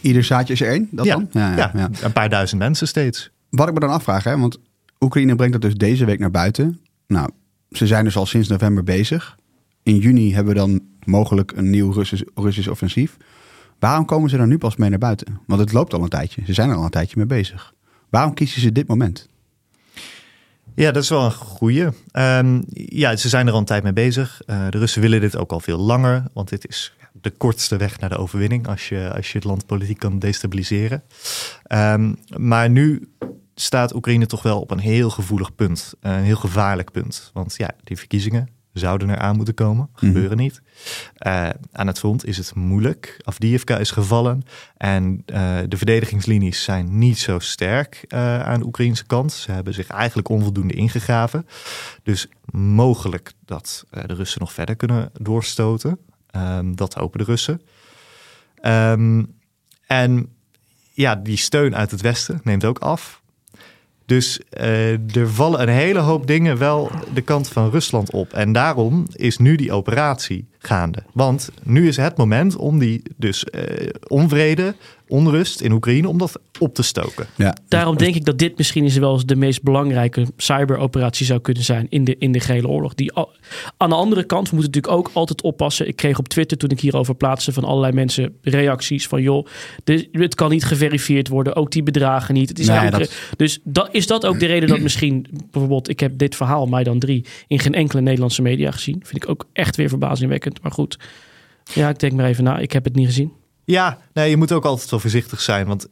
ieder zaadje is er één? Dat ja, dan? Ja, ja, ja. een paar duizend mensen steeds. Wat ik me dan afvraag, hè, want Oekraïne brengt dat dus deze week naar buiten. Nou, ze zijn dus al sinds november bezig. In juni hebben we dan mogelijk een nieuw Russisch, Russisch offensief. Waarom komen ze dan nu pas mee naar buiten? Want het loopt al een tijdje. Ze zijn er al een tijdje mee bezig. Waarom kiezen ze dit moment? Ja, dat is wel een goeie. Ehm, ja, ze zijn er al een tijd mee bezig. Eh, de Russen willen dit ook al veel langer, want dit is de kortste weg naar de overwinning als je, als je het land politiek kan destabiliseren. Ehm, maar nu staat Oekraïne toch wel op een heel gevoelig punt, een heel gevaarlijk punt. Want ja, die verkiezingen zouden eraan moeten komen, gebeuren niet. Eh, aan het front is het moeilijk. Afdiivka is gevallen en eh, de verdedigingslinies zijn niet zo sterk eh, aan de Oekraïnse kant. Ze hebben zich eigenlijk onvoldoende ingegraven. Dus mogelijk dat eh, de Russen nog verder kunnen doorstoten. Ehm, dat hopen de Russen. Ehm, en ja, die steun uit het Westen neemt ook af. Dus eh, er vallen een hele hoop dingen wel de kant van Rusland op. En daarom is nu die operatie gaande. Want nu is het moment om die dus eh, onvrede, onrust in Oekraïne, om dat op te stoken. Ja, Daarom denk ik dat dit misschien eens wel eens de meest belangrijke cyberoperatie zou kunnen zijn in de, in de gehele oorlog. Die, al- aan de andere kant, we moeten natuurlijk ook altijd oppassen. Ik kreeg op Twitter toen ik hierover plaatste van allerlei mensen reacties van joh, dit, het kan niet geverifieerd worden, ook die bedragen niet. Het is Nee, dat- Dus dat, is dat ook de reden dat misschien bijvoorbeeld, ik heb dit verhaal, Maidan 3, in geen enkele Nederlandse media gezien. Vind ik ook echt weer verbazingwekkend. Maar goed, ja, ik denk maar even na. Ik heb het niet gezien. Ja, nee, je moet ook altijd wel voorzichtig zijn. Want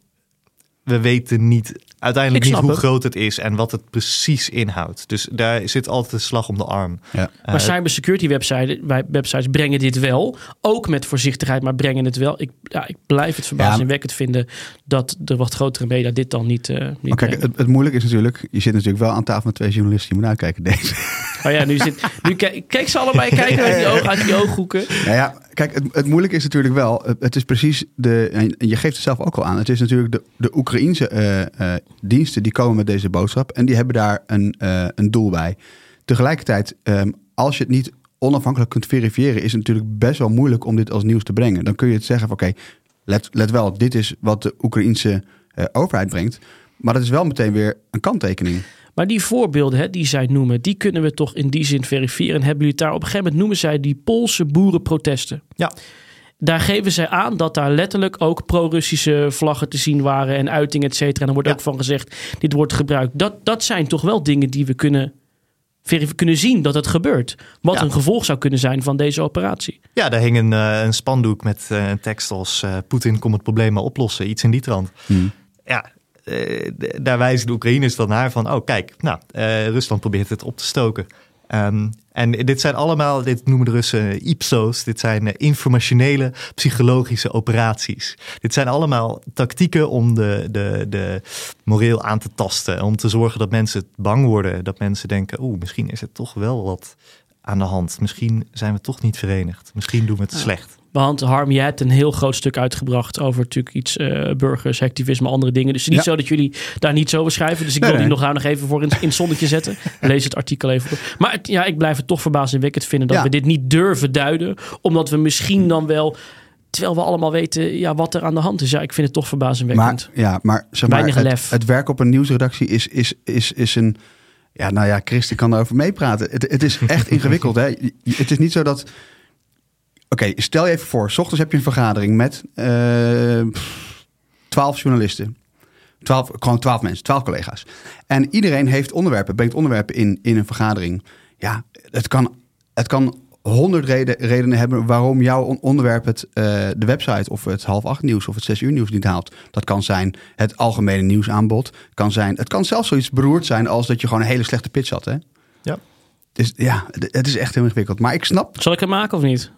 we weten niet uiteindelijk niet hoe het. groot het is en wat het precies inhoudt. Dus daar zit altijd een slag om de arm. ja. Eh, Maar cybersecurity websites, websites brengen dit wel. Ook met voorzichtigheid, maar brengen het wel. Ik, ja, ik blijf het verbazingwekkend vinden dat de wat grotere media dit dan niet, eh niet Maar kijk, het, het moeilijke is natuurlijk... Je zit natuurlijk wel aan tafel met twee journalisten. Je moet uitkijken deze. Oh ja, nu zit... Nu kijk, kijk ze allebei kijken uit die, die ooghoeken. Nou ja, kijk, het, het moeilijke is natuurlijk wel, het, is precies de, je geeft het zelf ook al aan, het is natuurlijk de, de Oekraïense eh, eh, diensten die komen met deze boodschap en die hebben daar een, eh, een doel bij. Tegelijkertijd, ehm, als je het niet onafhankelijk kunt verifiëren, is het natuurlijk best wel moeilijk om dit als nieuws te brengen. Dan kun je het zeggen van oké, let, let wel, dit is wat de Oekraïense eh, overheid brengt. Maar dat is wel meteen weer een kanttekening. Maar die voorbeelden hè, die zij noemen, die kunnen we toch in die zin verifiëren. En hebben jullie het daar op een gegeven moment noemen zij die Poolse boerenprotesten. Ja. Daar geven zij aan dat daar letterlijk ook pro-Russische vlaggen te zien waren en uitingen, et cetera. En er wordt Ja. ook van gezegd, dit wordt gebruikt. Dat, dat zijn toch wel dingen die we kunnen, kunnen zien dat het gebeurt. Wat Ja. een gevolg zou kunnen zijn van deze operatie. Ja, daar hing een, eh, een spandoek met eh, een tekst als eh, Poetin komt het probleem maar oplossen. Iets in die trant. Ja, eh, d- daar wijzen de Oekraïners dan naar van, oh kijk, nou, eh, Rusland probeert het op te stoken. Ehm, en dit zijn allemaal, dit noemen de Russen IPSO's, dit zijn eh, informationele psychologische operaties. Dit zijn allemaal tactieken om de, de, de moreel aan te tasten. Om te zorgen dat mensen bang worden. Dat mensen denken, oeh, misschien is het toch wel wat aan de hand. Misschien zijn we toch niet verenigd. Misschien doen we het slecht. Want Harm, jij hebt een heel groot stuk uitgebracht over natuurlijk iets eh, burgers, activisme, andere dingen. Dus het is niet Ja. zo dat jullie daar niet zo over schrijven. Dus ik Nee, wil die nee. nog daar nog even voor in, in het zonnetje zetten. Lees het artikel even. voor. Maar het- ja, ik blijf het toch verbazingwekkend vinden dat Ja. we dit niet durven duiden. Omdat we misschien dan wel, terwijl we allemaal weten ja, wat er aan de hand is. Ja, ik vind het toch verbazingwekkend. Maar, ja, maar, zeg maar Weinig het, lef. het werk op een nieuwsredactie is, is, is, is een... Ja, nou ja, Christen kan daarover meepraten. Het, het is echt ingewikkeld. Hè? Het is niet zo dat... Oké, stel je even voor. S ochtends heb je een vergadering met eh, twaalf journalisten. Twaalf, gewoon twaalf mensen, twaalf collega's. En iedereen heeft onderwerpen, brengt onderwerpen in, in een vergadering. Ja, het kan, het kan honderd reden, redenen hebben waarom jouw on- onderwerp het, eh, de website of het half acht nieuws of het zes uur nieuws niet haalt. Dat kan zijn het algemene nieuwsaanbod. Kan zijn, het kan zelfs zoiets beroerd zijn als dat je gewoon een hele slechte pitch had. Hè? Ja. Dus ja, het, is echt heel ingewikkeld. Maar ik snap. Zal ik hem maken of niet?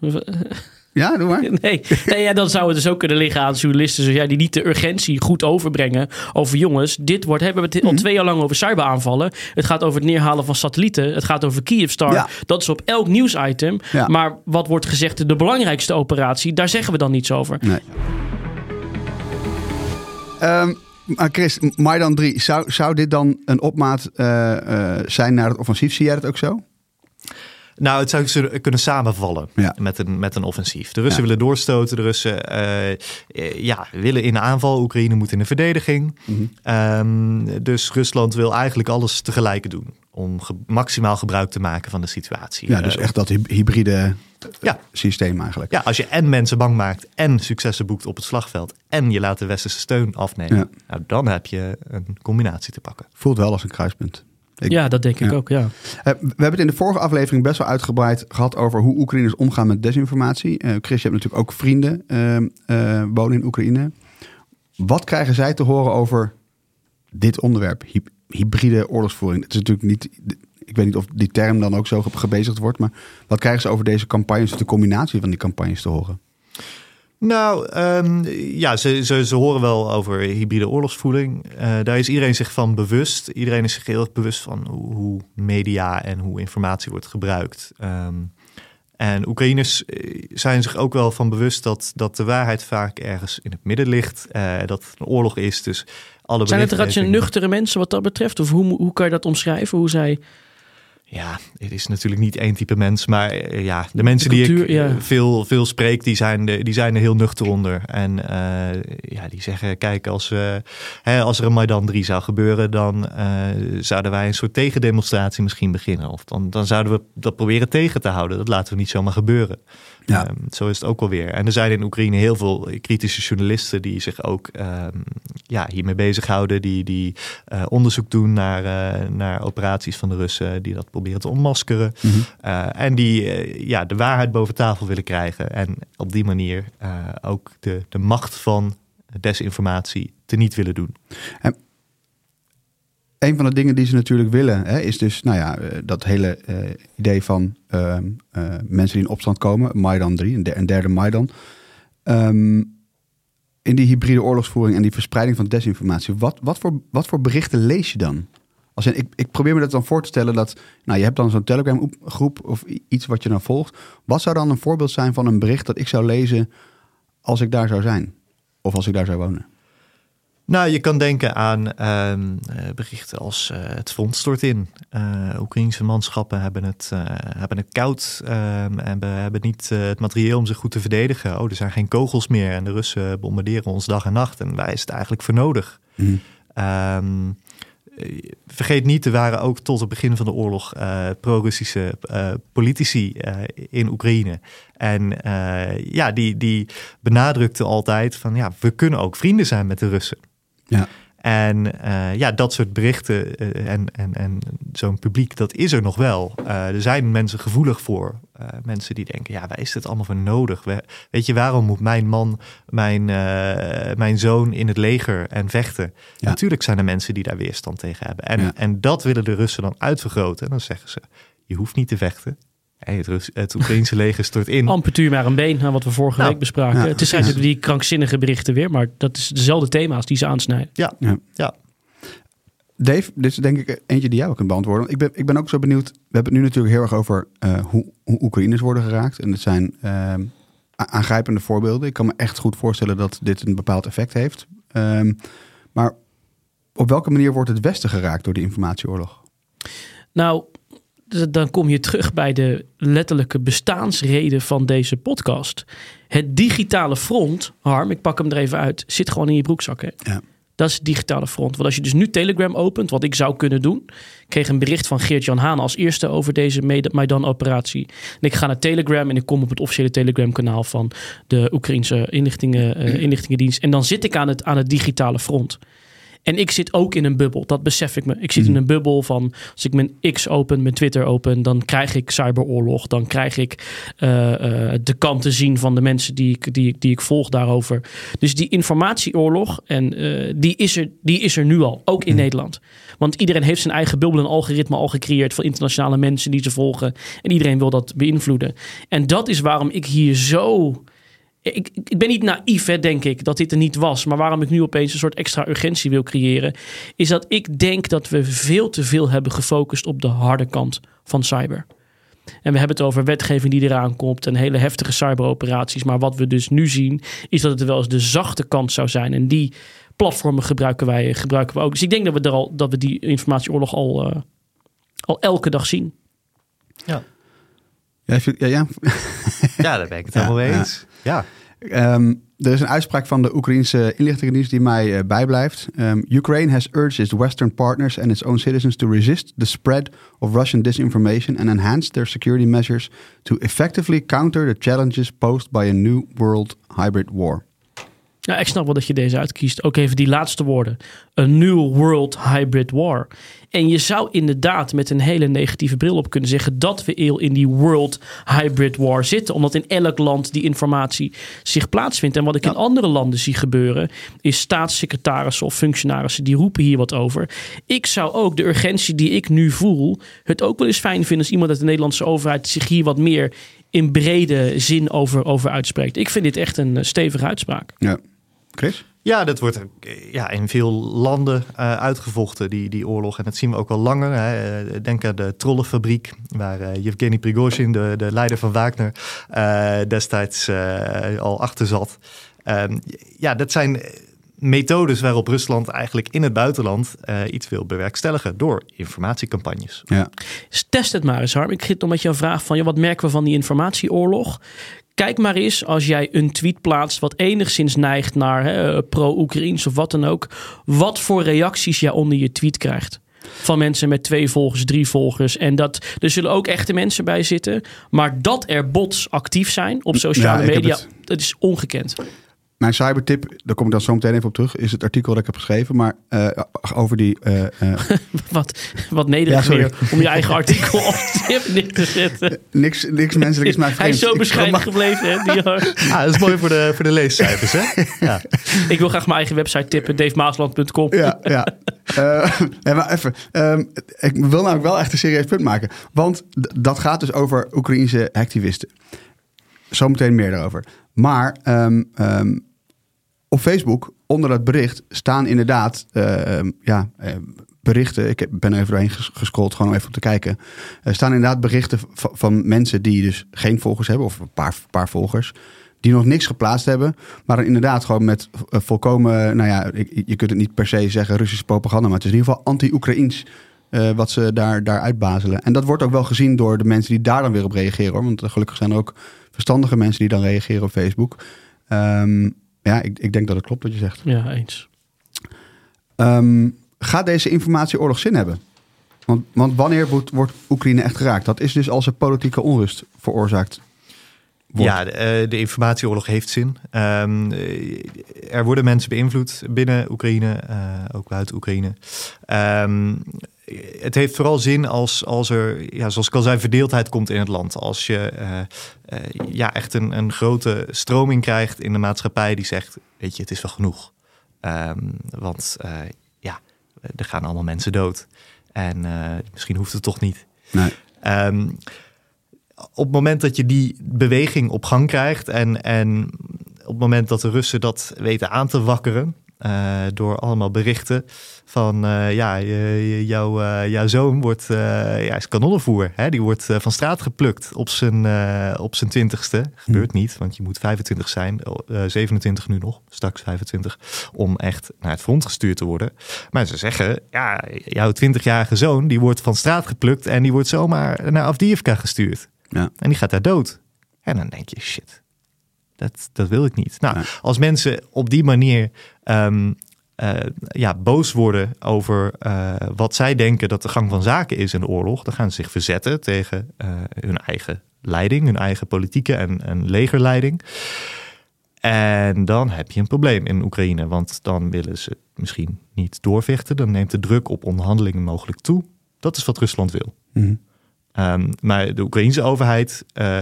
Ja, doe maar. Nee, nee ja, dan zou het dus ook kunnen liggen aan journalisten zoals jij die niet de urgentie goed overbrengen over jongens. Dit wordt, hè, we hebben het Mhm. al twee jaar lang over cyberaanvallen. Het gaat over het neerhalen van satellieten. Het gaat over Kyivstar. Ja. Dat is op elk nieuwsitem. Ja. Maar wat wordt gezegd de belangrijkste operatie, daar zeggen we dan niets over. Nee. Ehm, maar Chris, Maidan 3, zou, zou dit dan een opmaat eh, eh, zijn naar het offensief? Zie jij dat ook zo? Nou, het zou kunnen samenvallen Ja. met, een, met een offensief. De Russen Ja. willen doorstoten. De Russen eh, eh, ja, willen in de aanval. Oekraïne moet in de verdediging. Mhm. Ehm, dus Rusland wil eigenlijk alles tegelijk doen. Om ge- maximaal gebruik te maken van de situatie. Ja, dus Eh, echt dat hy- hybride Ja. systeem eigenlijk. Ja, als je en mensen bang maakt en successen boekt op het slagveld en je laat de westerse steun afnemen, Ja. nou, dan heb je een combinatie te pakken. Voelt wel als een kruispunt. Ik- Ja, dat denk ik Ja. ook, ja. Eh, we hebben het in de vorige aflevering best wel uitgebreid gehad over hoe Oekraïners omgaan met desinformatie. Eh, Chris, je hebt natuurlijk ook vrienden eh, wonen in Oekraïne. Wat krijgen zij te horen over dit onderwerp, hy- hybride oorlogsvoering? Het is natuurlijk niet, ik weet niet of die term dan ook zo ge- gebezigd wordt, maar wat krijgen ze over deze campagnes, de combinatie van die campagnes te horen? Nou, ehm, ja, ze, ze, ze horen wel over hybride oorlogsvoering. Eh, daar is iedereen zich van bewust. Iedereen is zich heel erg bewust van hoe, hoe media en hoe informatie wordt gebruikt. Ehm, en Oekraïners eh, zijn zich ook wel van bewust dat, dat de waarheid vaak ergens in het midden ligt. eh, dat het een oorlog is. Dus alle Zijn het ratje nuchtere mensen wat dat betreft? Of hoe, hoe kan je dat omschrijven? Hoe zij... Ja, het is natuurlijk niet één type mens, maar eh, ja, de mensen die ik ja. eh, veel, veel spreek, die zijn, de- die zijn er heel nuchter onder. En eh, ja, die zeggen, kijk, als, eh, hè, als er een Maidan 3 zou gebeuren, dan zouden wij een soort tegendemonstratie misschien beginnen. Of dan, dan zouden we dat proberen tegen te houden. Dat laten we niet zomaar gebeuren. Ja. Ehm, zo is het ook wel weer. En er zijn in Oekraïne heel veel kritische journalisten die zich ook ehm, ja, hiermee bezighouden. Die, die eh, onderzoek doen naar, eh, naar operaties van de Russen. Die dat proberen te ontmaskeren. Eh, en die ja, de waarheid boven tafel willen krijgen. En op die manier ook de, de macht van desinformatie teniet willen doen. Een van de dingen die ze natuurlijk willen, hè, is dus nou ja, eh, dat hele eh, idee van ehm, eh, mensen die in opstand komen, Maidan 3, een, der- een derde Maidan. Ehm, in die hybride oorlogsvoering en die verspreiding van desinformatie, wat, wat, voor, wat voor berichten lees je dan? Als ik, ik probeer me dat dan voor te stellen dat, nou je hebt dan zo'n Telegram groep of iets wat je dan volgt. Wat zou dan een voorbeeld zijn van een bericht dat ik zou lezen als ik daar zou zijn? Of als ik daar zou wonen? Nou, je kan denken aan ehm, eh, berichten als eh, het front stort in. Uh, Oekraïnse manschappen hebben het, uh, hebben het koud um, en hebben niet het materieel om zich goed te verdedigen. Oh, er zijn geen kogels meer en de Russen bombarderen ons dag en nacht. En wij is het eigenlijk voor nodig. Mm. Um, vergeet niet, er waren ook tot het begin van de oorlog uh, pro-Russische uh, politici uh, in Oekraïne. En ja, die, die benadrukten altijd van ja, we kunnen ook vrienden zijn met de Russen. Ja. En ja, dat soort berichten en, en, en zo'n publiek, dat is er nog wel. er zijn mensen gevoelig voor. mensen die denken, ja, waar is dit allemaal voor nodig? weet je, waarom moet mijn man, mijn, mijn zoon in het leger en vechten? Ja. Natuurlijk zijn er mensen die daar weerstand tegen hebben. En, Ja. en dat willen de Russen dan uitvergroten. En dan zeggen ze, je hoeft niet te vechten. Hey, het, Rus- het Oekraïnse leger stort in. Amputuur maar een been, nou, wat we vorige Nou, week bespraken. ja. het zijn natuurlijk die krankzinnige berichten weer, maar dat is dezelfde thema's die ze aansnijden. Ja, Ja. ja. Dave, dit is denk ik eentje die jij ook kunt beantwoorden. Ik ben, ik ben ook zo benieuwd. We hebben het nu natuurlijk heel erg over eh, hoe, hoe Oekraïners worden geraakt. En het zijn ehm, aangrijpende voorbeelden. Ik kan me echt goed voorstellen dat dit een bepaald effect heeft. Ehm, maar op welke manier wordt het Westen geraakt door die informatieoorlog? Nou, dan kom je terug bij de letterlijke bestaansreden van deze podcast. Het digitale front, Harm, ik pak hem er even uit, zit gewoon in je broekzak. Hè? Ja. Dat is het digitale front. Want als je dus nu Telegram opent, wat ik zou kunnen doen. Ik kreeg een bericht van Geert-Jan Haan als eerste over deze Maid- Maidan-operatie. En ik ga naar Telegram en ik kom op het officiële Telegram-kanaal van de Oekraïnse inlichtingen, eh, inlichtingendienst. En dan zit ik aan het, aan het digitale front. En ik zit ook in een bubbel, dat besef ik me. Ik zit in een bubbel van, als ik mijn X open, mijn Twitter open, dan krijg ik cyberoorlog. Dan krijg ik eh, eh, de kant te zien van de mensen die ik, die, die ik volg daarover. Dus die informatieoorlog, en, eh, die, is er, die is er nu al, ook in Nederland. Want iedereen heeft zijn eigen bubbel en algoritme al gecreëerd van internationale mensen die ze volgen. En iedereen wil dat beïnvloeden. En dat is waarom ik hier zo ik, ik- ben niet naïef, hè, denk ik, dat dit er niet was. Maar waarom ik nu opeens een soort extra urgentie wil creëren, is dat ik denk dat we veel te veel hebben gefocust op de harde kant van cyber. En we hebben het over wetgeving die eraan komt en hele heftige cyberoperaties. Maar wat we dus nu zien, is dat het wel eens de zachte kant zou zijn. En die platformen gebruiken wij, gebruiken we ook. Dus ik denk dat we, er al, dat we die informatieoorlog al, eh, al elke dag zien. Ja, vind- ja, ja. ja, daar ben ik het helemaal mee ja. eens. Ja. Ehm, er is een uitspraak van de Oekraïnse inlichtingendienst die mij eh, bijblijft. Ehm, Ukraine has urged its Western partners and its own citizens to resist the spread of Russian disinformation and enhance their security measures to effectively counter the challenges posed by a new world hybrid war. Ja, ik snap wel dat je deze uitkiest. Ook even die laatste woorden. A new world hybrid war. En je zou inderdaad met een hele negatieve bril op kunnen zeggen dat we eeuw in die world hybrid war zitten. Omdat in elk land die informatie zich plaatsvindt. En wat ik in andere landen zie gebeuren, is staatssecretarissen of functionarissen die roepen hier wat over. Ik zou ook de urgentie die ik nu voel, het ook wel eens fijn vinden als iemand uit de Nederlandse overheid zich hier wat meer in brede zin over, over uitspreekt. Ik vind dit echt een eh, stevige uitspraak. Ja. Chris? Ja, dat wordt eh, ja, in veel landen eh, uitgevochten, die, die oorlog. En dat zien we ook al langer. Hè. Eh, Denk aan de trollenfabriek, waar eh Yevgeny Prigozhin, de, de leider van Wagner, destijds al achter zat. Ehm, ja, dat zijn methodes waarop Rusland eigenlijk in het buitenland iets wil bewerkstelligen door informatiecampagnes. Ja. Test het maar eens, Harm. Ik zit nog met jouw vraag van, ja, wat merken we van die informatieoorlog? Kijk maar eens als jij een tweet plaatst wat enigszins neigt naar hè, pro-Oekraïns of wat dan ook. Wat voor reacties jij onder je tweet krijgt. Van mensen met twee volgers, drie volgers. En dat, er zullen ook echte mensen bij zitten. Maar dat er bots actief zijn op sociale Ja, media, het- dat is ongekend. Mijn cybertip, daar kom ik dan zo meteen even op terug, is het artikel dat ik heb geschreven. Maar eh, over die... eh, eh, Wat, wat nederig Ja, om je eigen artikel op tip neer te zetten. niks, niks menselijk is mij vreemd. Hij is zo bescheiden gebleven. Hè, die, Ah, dat is mooi voor de, voor de leescijfers, hè? Ja. Ik wil graag mijn eigen website tippen, davemaasland.com. Ja, ja. Eh, nee, maar even. ehm, ik wil namelijk wel echt een serieus punt maken. Want dat gaat dus over Oekraïnse activisten. Zometeen meer daarover. Maar ehm, ehm, op Facebook, onder dat bericht, staan inderdaad ehm, ja, ehm, berichten. Ik ben even doorheen ges- gescrolld, gewoon om even om te kijken. Er staan inderdaad berichten van mensen die dus geen volgers hebben, of een paar, paar volgers. die nog niks geplaatst hebben. Maar inderdaad gewoon met eh, volkomen, nou ja, je kunt het niet per se zeggen Russische propaganda, maar het is in ieder geval anti-Oekraïns. eh, wat ze daar, daar uitbazelen. En dat wordt ook wel gezien door de mensen die daar dan weer op reageren. Hoor. Want gelukkig zijn er ook verstandige mensen die dan reageren op Facebook. Ehm, ja, ik, ik denk dat het klopt wat je zegt. Ja, eens. Ehm, gaat deze informatieoorlog zin hebben? Want, want wanneer wordt, wordt Oekraïne echt geraakt? Dat is dus als er politieke onrust veroorzaakt wordt. Ja, de, eh, de informatieoorlog heeft zin. Ehm, eh, er worden mensen beïnvloed binnen Oekraïne, eh, ook buiten Oekraïne. Ehm, het heeft vooral zin als, als er, ja, zoals ik al zei, verdeeldheid komt in het land. Als je eh, eh, ja, echt een, een grote stroming krijgt in de maatschappij die zegt, weet je, het is wel genoeg. Ehm, want eh, ja, er gaan allemaal mensen dood. En misschien hoeft het toch niet. Nee. Ehm, op het moment dat je die beweging op gang krijgt en, en op het moment dat de Russen dat weten aan te wakkeren eh, door allemaal berichten van eh, ja, je- jouw, jouw zoon wordt, ja, is kanonnenvoer. Hè? Die wordt van straat geplukt op zijn, op zijn twintigste. Gebeurt niet, want je moet 25 zijn, eh, 27 nu nog, straks 25, om echt naar het front gestuurd te worden. Maar ze zeggen, ja, jouw 20-jarige zoon, die wordt van straat geplukt en die wordt zomaar naar Afdiivka gestuurd. Ja. En die gaat daar dood. En dan denk je, shit, dat, dat wil ik niet. Nou, Nee. als mensen op die manier ehm, eh, ja, boos worden over eh, wat zij denken dat de gang van zaken is in de oorlog, dan gaan ze zich verzetten tegen eh, hun eigen leiding, hun eigen politieke en, en legerleiding. En dan heb je een probleem in Oekraïne, want dan willen ze misschien niet doorvechten. Dan neemt de druk op onderhandelingen mogelijk toe. Dat is wat Rusland wil. Mhm. Ehm, maar de Oekraïnse overheid eh,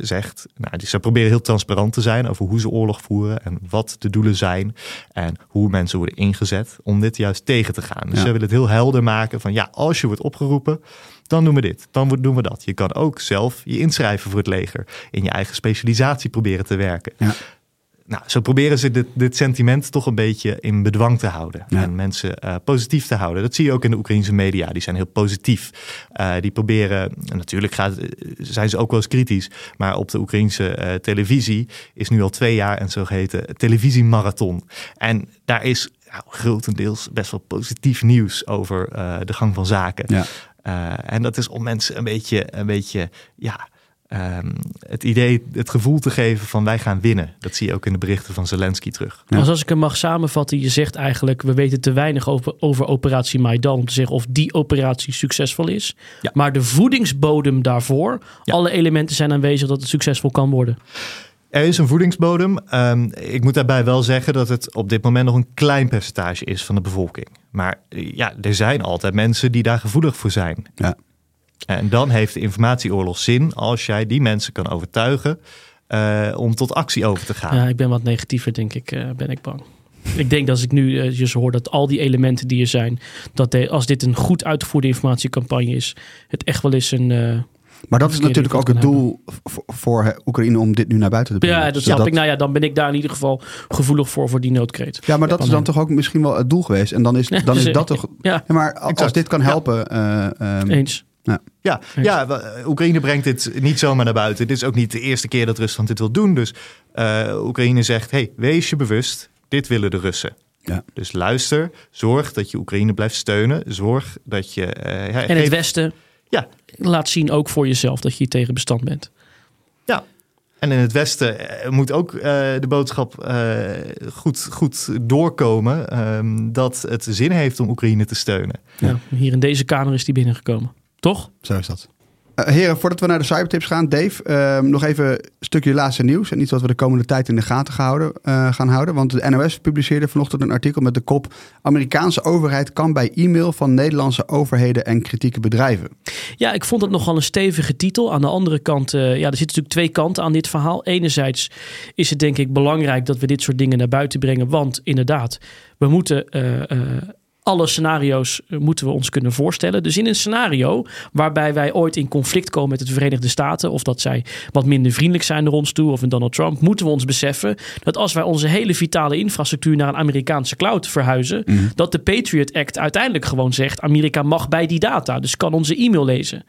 zegt, nou, die, ze proberen heel transparant te zijn over hoe ze oorlog voeren en wat de doelen zijn en hoe mensen worden ingezet om dit juist tegen te gaan. Dus Ja. ze willen het heel helder maken van ja, als je wordt opgeroepen, dan doen we dit, dan doen we dat. Je kan ook zelf je inschrijven voor het leger, in je eigen specialisatie proberen te werken. Ja. Nou, zo proberen ze dit, dit sentiment toch een beetje in bedwang te houden. Ja. En mensen eh, positief te houden. Dat zie je ook in de Oekraïnse media. Die zijn heel positief. Eh, die proberen, en natuurlijk gaat, eh, zijn ze ook wel eens kritisch. Maar op de Oekraïnse televisie is nu al twee jaar een zogeheten televisiemarathon. En daar is nou, grotendeels best wel positief nieuws over de gang van zaken. Ja. En dat is om mensen een beetje, een beetje ja, ehm, het idee, het gevoel te geven van wij gaan winnen. Dat zie je ook in de berichten van Zelensky terug. Ja. Als, als ik hem mag samenvatten, je zegt eigenlijk, we weten te weinig over, over operatie Maidan om te zeggen of die operatie succesvol is. Ja. Maar de voedingsbodem daarvoor, Ja. alle elementen zijn aanwezig dat het succesvol kan worden. Er is een voedingsbodem. Ehm, ik moet daarbij wel zeggen dat het op dit moment nog een klein percentage is van de bevolking. Maar eh, ja, er zijn altijd mensen die daar gevoelig voor zijn. Ja. En dan heeft de informatieoorlog zin als jij die mensen kan overtuigen eh, om tot actie over te gaan. Ja, ik ben wat negatiever, denk ik, eh, ben ik bang. Ik denk dat als ik nu eh, dus hoor dat al die elementen die er zijn, dat de- als dit een goed uitgevoerde informatiecampagne is, het echt wel eens een. eh, Maar dat is natuurlijk ook het doel voor, Oekraïne om dit nu naar buiten te brengen. ja, dat snap Zodat- ik. Nou ja, dan ben ik daar in ieder geval gevoelig voor, voor die noodkreet. Ja, maar dat is dan hem. toch ook misschien wel het doel geweest. En dan is, dan is Dus, dat toch... Ja, Ja, maar als Exact. dit kan Ja. helpen... eh, ehm, eens. Ja, ja, wa- Oekraïne brengt dit niet zomaar naar buiten. Dit is ook niet de eerste keer dat Rusland dit wil doen. Dus eh, Oekraïne zegt, hey, wees je bewust, dit willen de Russen. Ja. Dus luister, zorg dat je Oekraïne blijft steunen. Zorg dat je... eh, ja, En het Westen Ja, laat zien ook voor jezelf dat je hier tegen bestand bent. ja. En in het Westen eh, moet ook eh, de boodschap eh, goed, goed doorkomen... ehm, dat het zin heeft om Oekraïne te steunen. Ja. Ja, hier in deze kamer is die binnengekomen. Toch? Zo is dat. Eh, heren, voordat we naar de cybertips gaan, Dave, ehm, nog even een stukje laatste nieuws. En iets wat we de komende tijd in de gaten gehouden, eh, gaan houden. Want de NOS publiceerde vanochtend een artikel met de kop... Amerikaanse overheid kan bij e-mail van Nederlandse overheden en kritieke bedrijven. Ja, ik vond het nogal een stevige titel. Aan de andere kant, eh, ja, er zitten natuurlijk twee kanten aan dit verhaal. Enerzijds is het denk ik belangrijk dat we dit soort dingen naar buiten brengen. Want inderdaad, we moeten alle scenario's eh, moeten we ons kunnen voorstellen. Dus in een scenario waarbij wij ooit in conflict komen met de Verenigde Staten, of dat zij wat minder vriendelijk zijn naar ons toe, of een Donald Trump, moeten we ons beseffen dat als wij onze hele vitale infrastructuur naar een Amerikaanse cloud verhuizen, dat de Patriot Act uiteindelijk gewoon zegt: Amerika mag bij die data, dus kan onze e-mail lezen.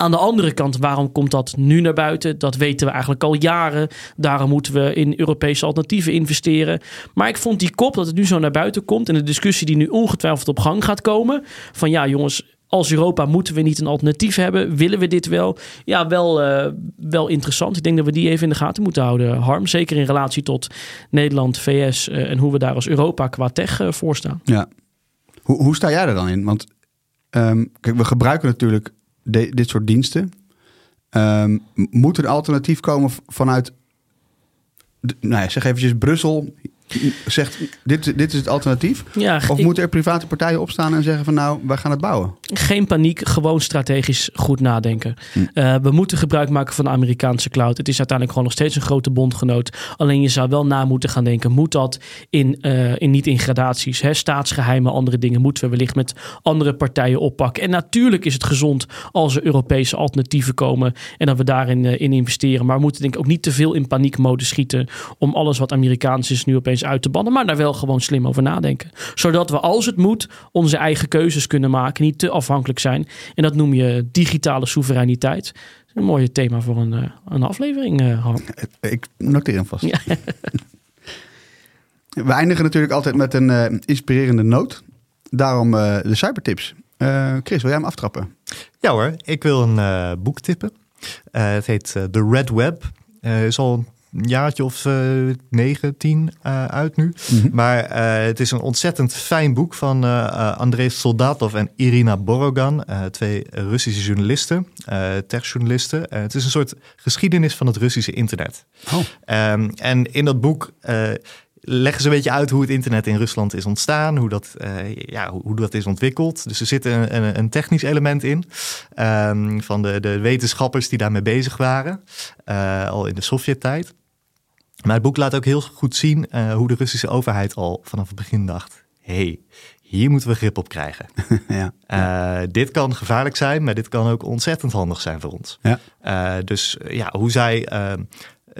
Aan de andere kant, waarom komt dat nu naar buiten? Dat weten we eigenlijk al jaren. Daarom moeten we in Europese alternatieven investeren. Maar ik vond die kop dat het nu zo naar buiten komt en de discussie die nu ongetwijfeld op gang gaat komen. Van ja, jongens, als Europa moeten we niet een alternatief hebben? Willen we dit wel? Ja, wel, uh, wel interessant. Ik denk dat we die even in de gaten moeten houden, Harm. Zeker in relatie tot Nederland, VS uh, en hoe we daar als Europa qua tech uh, voor staan. Ja. Hoe, hoe sta jij er dan in? Want um, kijk, we gebruiken natuurlijk de, dit soort diensten. Um, moet er alternatief komen vanuit, nou ja, zeg eventjes Brussel, zegt dit, dit is het alternatief? Ja, of ik- moeten er private partijen opstaan en zeggen van nou, wij gaan het bouwen? Geen paniek, gewoon strategisch goed nadenken. Uh, we moeten gebruik maken van de Amerikaanse cloud. Het is uiteindelijk gewoon nog steeds een grote bondgenoot. Alleen je zou wel na moeten gaan denken: moet dat in, uh, in niet in gradaties, hè, staatsgeheimen, andere dingen, moeten we wellicht met andere partijen oppakken. En natuurlijk is het gezond als er Europese alternatieven komen en dat we daarin uh, in investeren. Maar we moeten denk ik ook niet te veel in paniekmode schieten om alles wat Amerikaans is nu opeens uit te bannen, maar daar wel gewoon slim over nadenken. Zodat we, als het moet, onze eigen keuzes kunnen maken, niet te afhankelijk zijn. En dat noem je digitale soevereiniteit. Dat is een mooi thema voor een, uh, een aflevering, uh, Harm. Ik noteer hem vast. Ja. We eindigen natuurlijk altijd met een uh, inspirerende noot. Daarom uh, de cybertips. Uh, Chris, wil jij hem aftrappen? Ja hoor, ik wil een uh, boek tippen. Uh, het heet The Red Web. Uh, is al een jaartje of uh, negen, tien uh, uit nu. Mm-hmm. Maar uh, het is een ontzettend fijn boek van Andrei Soldatov en Irina Borogan. twee Russische journalisten, techjournalisten. het is een soort geschiedenis van het Russische internet. Oh. Um, en in dat boek leggen ze een beetje uit hoe het internet in Rusland is ontstaan, hoe dat, uh, ja, hoe, hoe, dat is ontwikkeld. Dus er zit een, een, een technisch element in um, van de, de, wetenschappers die daarmee bezig waren, uh, al in de Sovjet-tijd. Maar het boek laat ook heel goed zien uh, hoe de Russische overheid al vanaf het begin dacht: hey, hier moeten we grip op krijgen. ja. Uh, dit kan gevaarlijk zijn, maar dit kan ook ontzettend handig zijn voor ons. Ja. Uh, dus ja, hoe zij uh,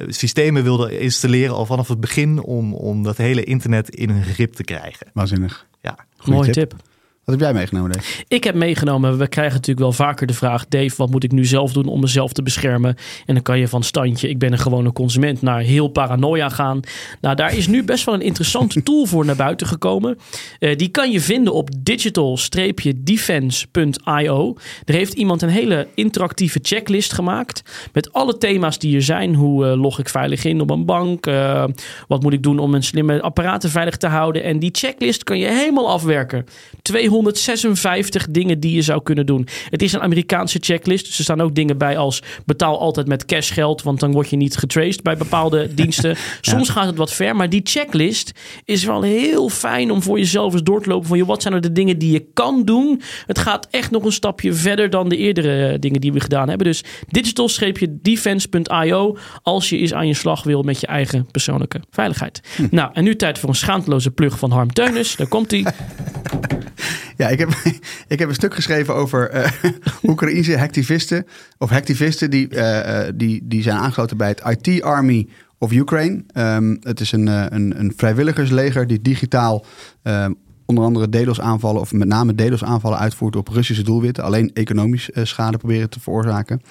systemen wilden installeren al vanaf het begin om, om dat hele internet in hun grip te krijgen. Waanzinnig. Ja. Mooie tip. tip. Wat heb jij meegenomen, Dave? Ik heb meegenomen, we krijgen natuurlijk wel vaker de vraag... Dave, wat moet ik nu zelf doen om mezelf te beschermen? En dan kan je van standje, ik ben een gewone consument... naar heel paranoia gaan. Nou, daar is nu best wel een interessante tool voor naar buiten gekomen. Uh, die kan je vinden op digital-defense.io. Er heeft iemand een hele interactieve checklist gemaakt... met alle thema's die er zijn. Hoe uh, log ik veilig in op een bank? Uh, wat moet ik doen om mijn slimme apparaten veilig te houden? En die checklist kan je helemaal afwerken. 256 dingen die je zou kunnen doen. Het is een Amerikaanse checklist. Dus er staan ook dingen bij als betaal altijd met cashgeld, want dan word je niet getraced bij bepaalde diensten. Soms ja. gaat het wat ver, maar die checklist is wel heel fijn om voor jezelf eens door te lopen van je, wat zijn er de dingen die je kan doen? Het gaat echt nog een stapje verder dan de eerdere dingen die we gedaan hebben. Dus digital-defense.io als je eens aan je slag wil met je eigen persoonlijke veiligheid. Hm. Nou, en nu tijd voor een schaamteloze plug van Harm Teunis. Daar komt hij. Ja, ik heb, ik heb een stuk geschreven over uh, Oekraïnse hacktivisten. Of hacktivisten die, uh, die, die zijn aangesloten bij het IT Army of Ukraine. Um, het is een, een, een vrijwilligersleger die digitaal um, onder andere DDoS aanvallen... of met name DDoS aanvallen uitvoert op Russische doelwitten. Alleen economisch schade proberen te veroorzaken.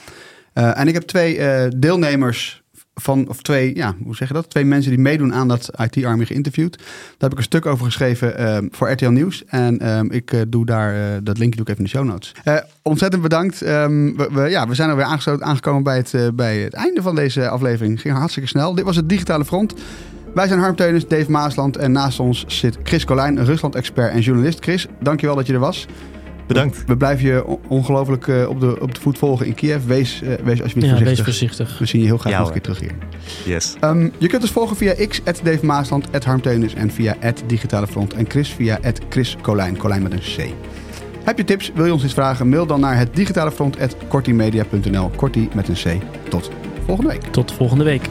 en ik heb twee deelnemers van, of twee, ja, hoe zeg je dat? Twee mensen die meedoen aan dat IT-army geïnterviewd. Daar heb ik een stuk over geschreven uh, voor RTL Nieuws. En uh, ik uh, doe daar, dat linkje doe ik even in de show notes. ontzettend bedankt. Um, we, ja, we zijn alweer aangesloten, aangekomen bij het, bij het einde van deze aflevering. Ging hartstikke snel. Dit was het Digitale Front. Wij zijn Harm Teunis, Dave Maasland en naast ons zit Chris Colijn, Rusland-expert en journalist. Chris, dankjewel dat je er was. Bedankt. We blijven je ongelooflijk uh, op, de, op de voet volgen in Kiev. Wees, uh, wees alsjeblieft ja, voorzichtig. Wees voorzichtig. We zien je heel graag ja, nog een keer terug hier. Yes. Um, je kunt ons volgen via x, Dave Maasland, Harm Teunis en via Digitale Front. En Chris via Chris Colijn, Colijn met een C. Heb je tips, wil je ons iets vragen? Mail dan naar het digitale front, kortimedia.nl, kortie met een C. Tot volgende week. Tot volgende week.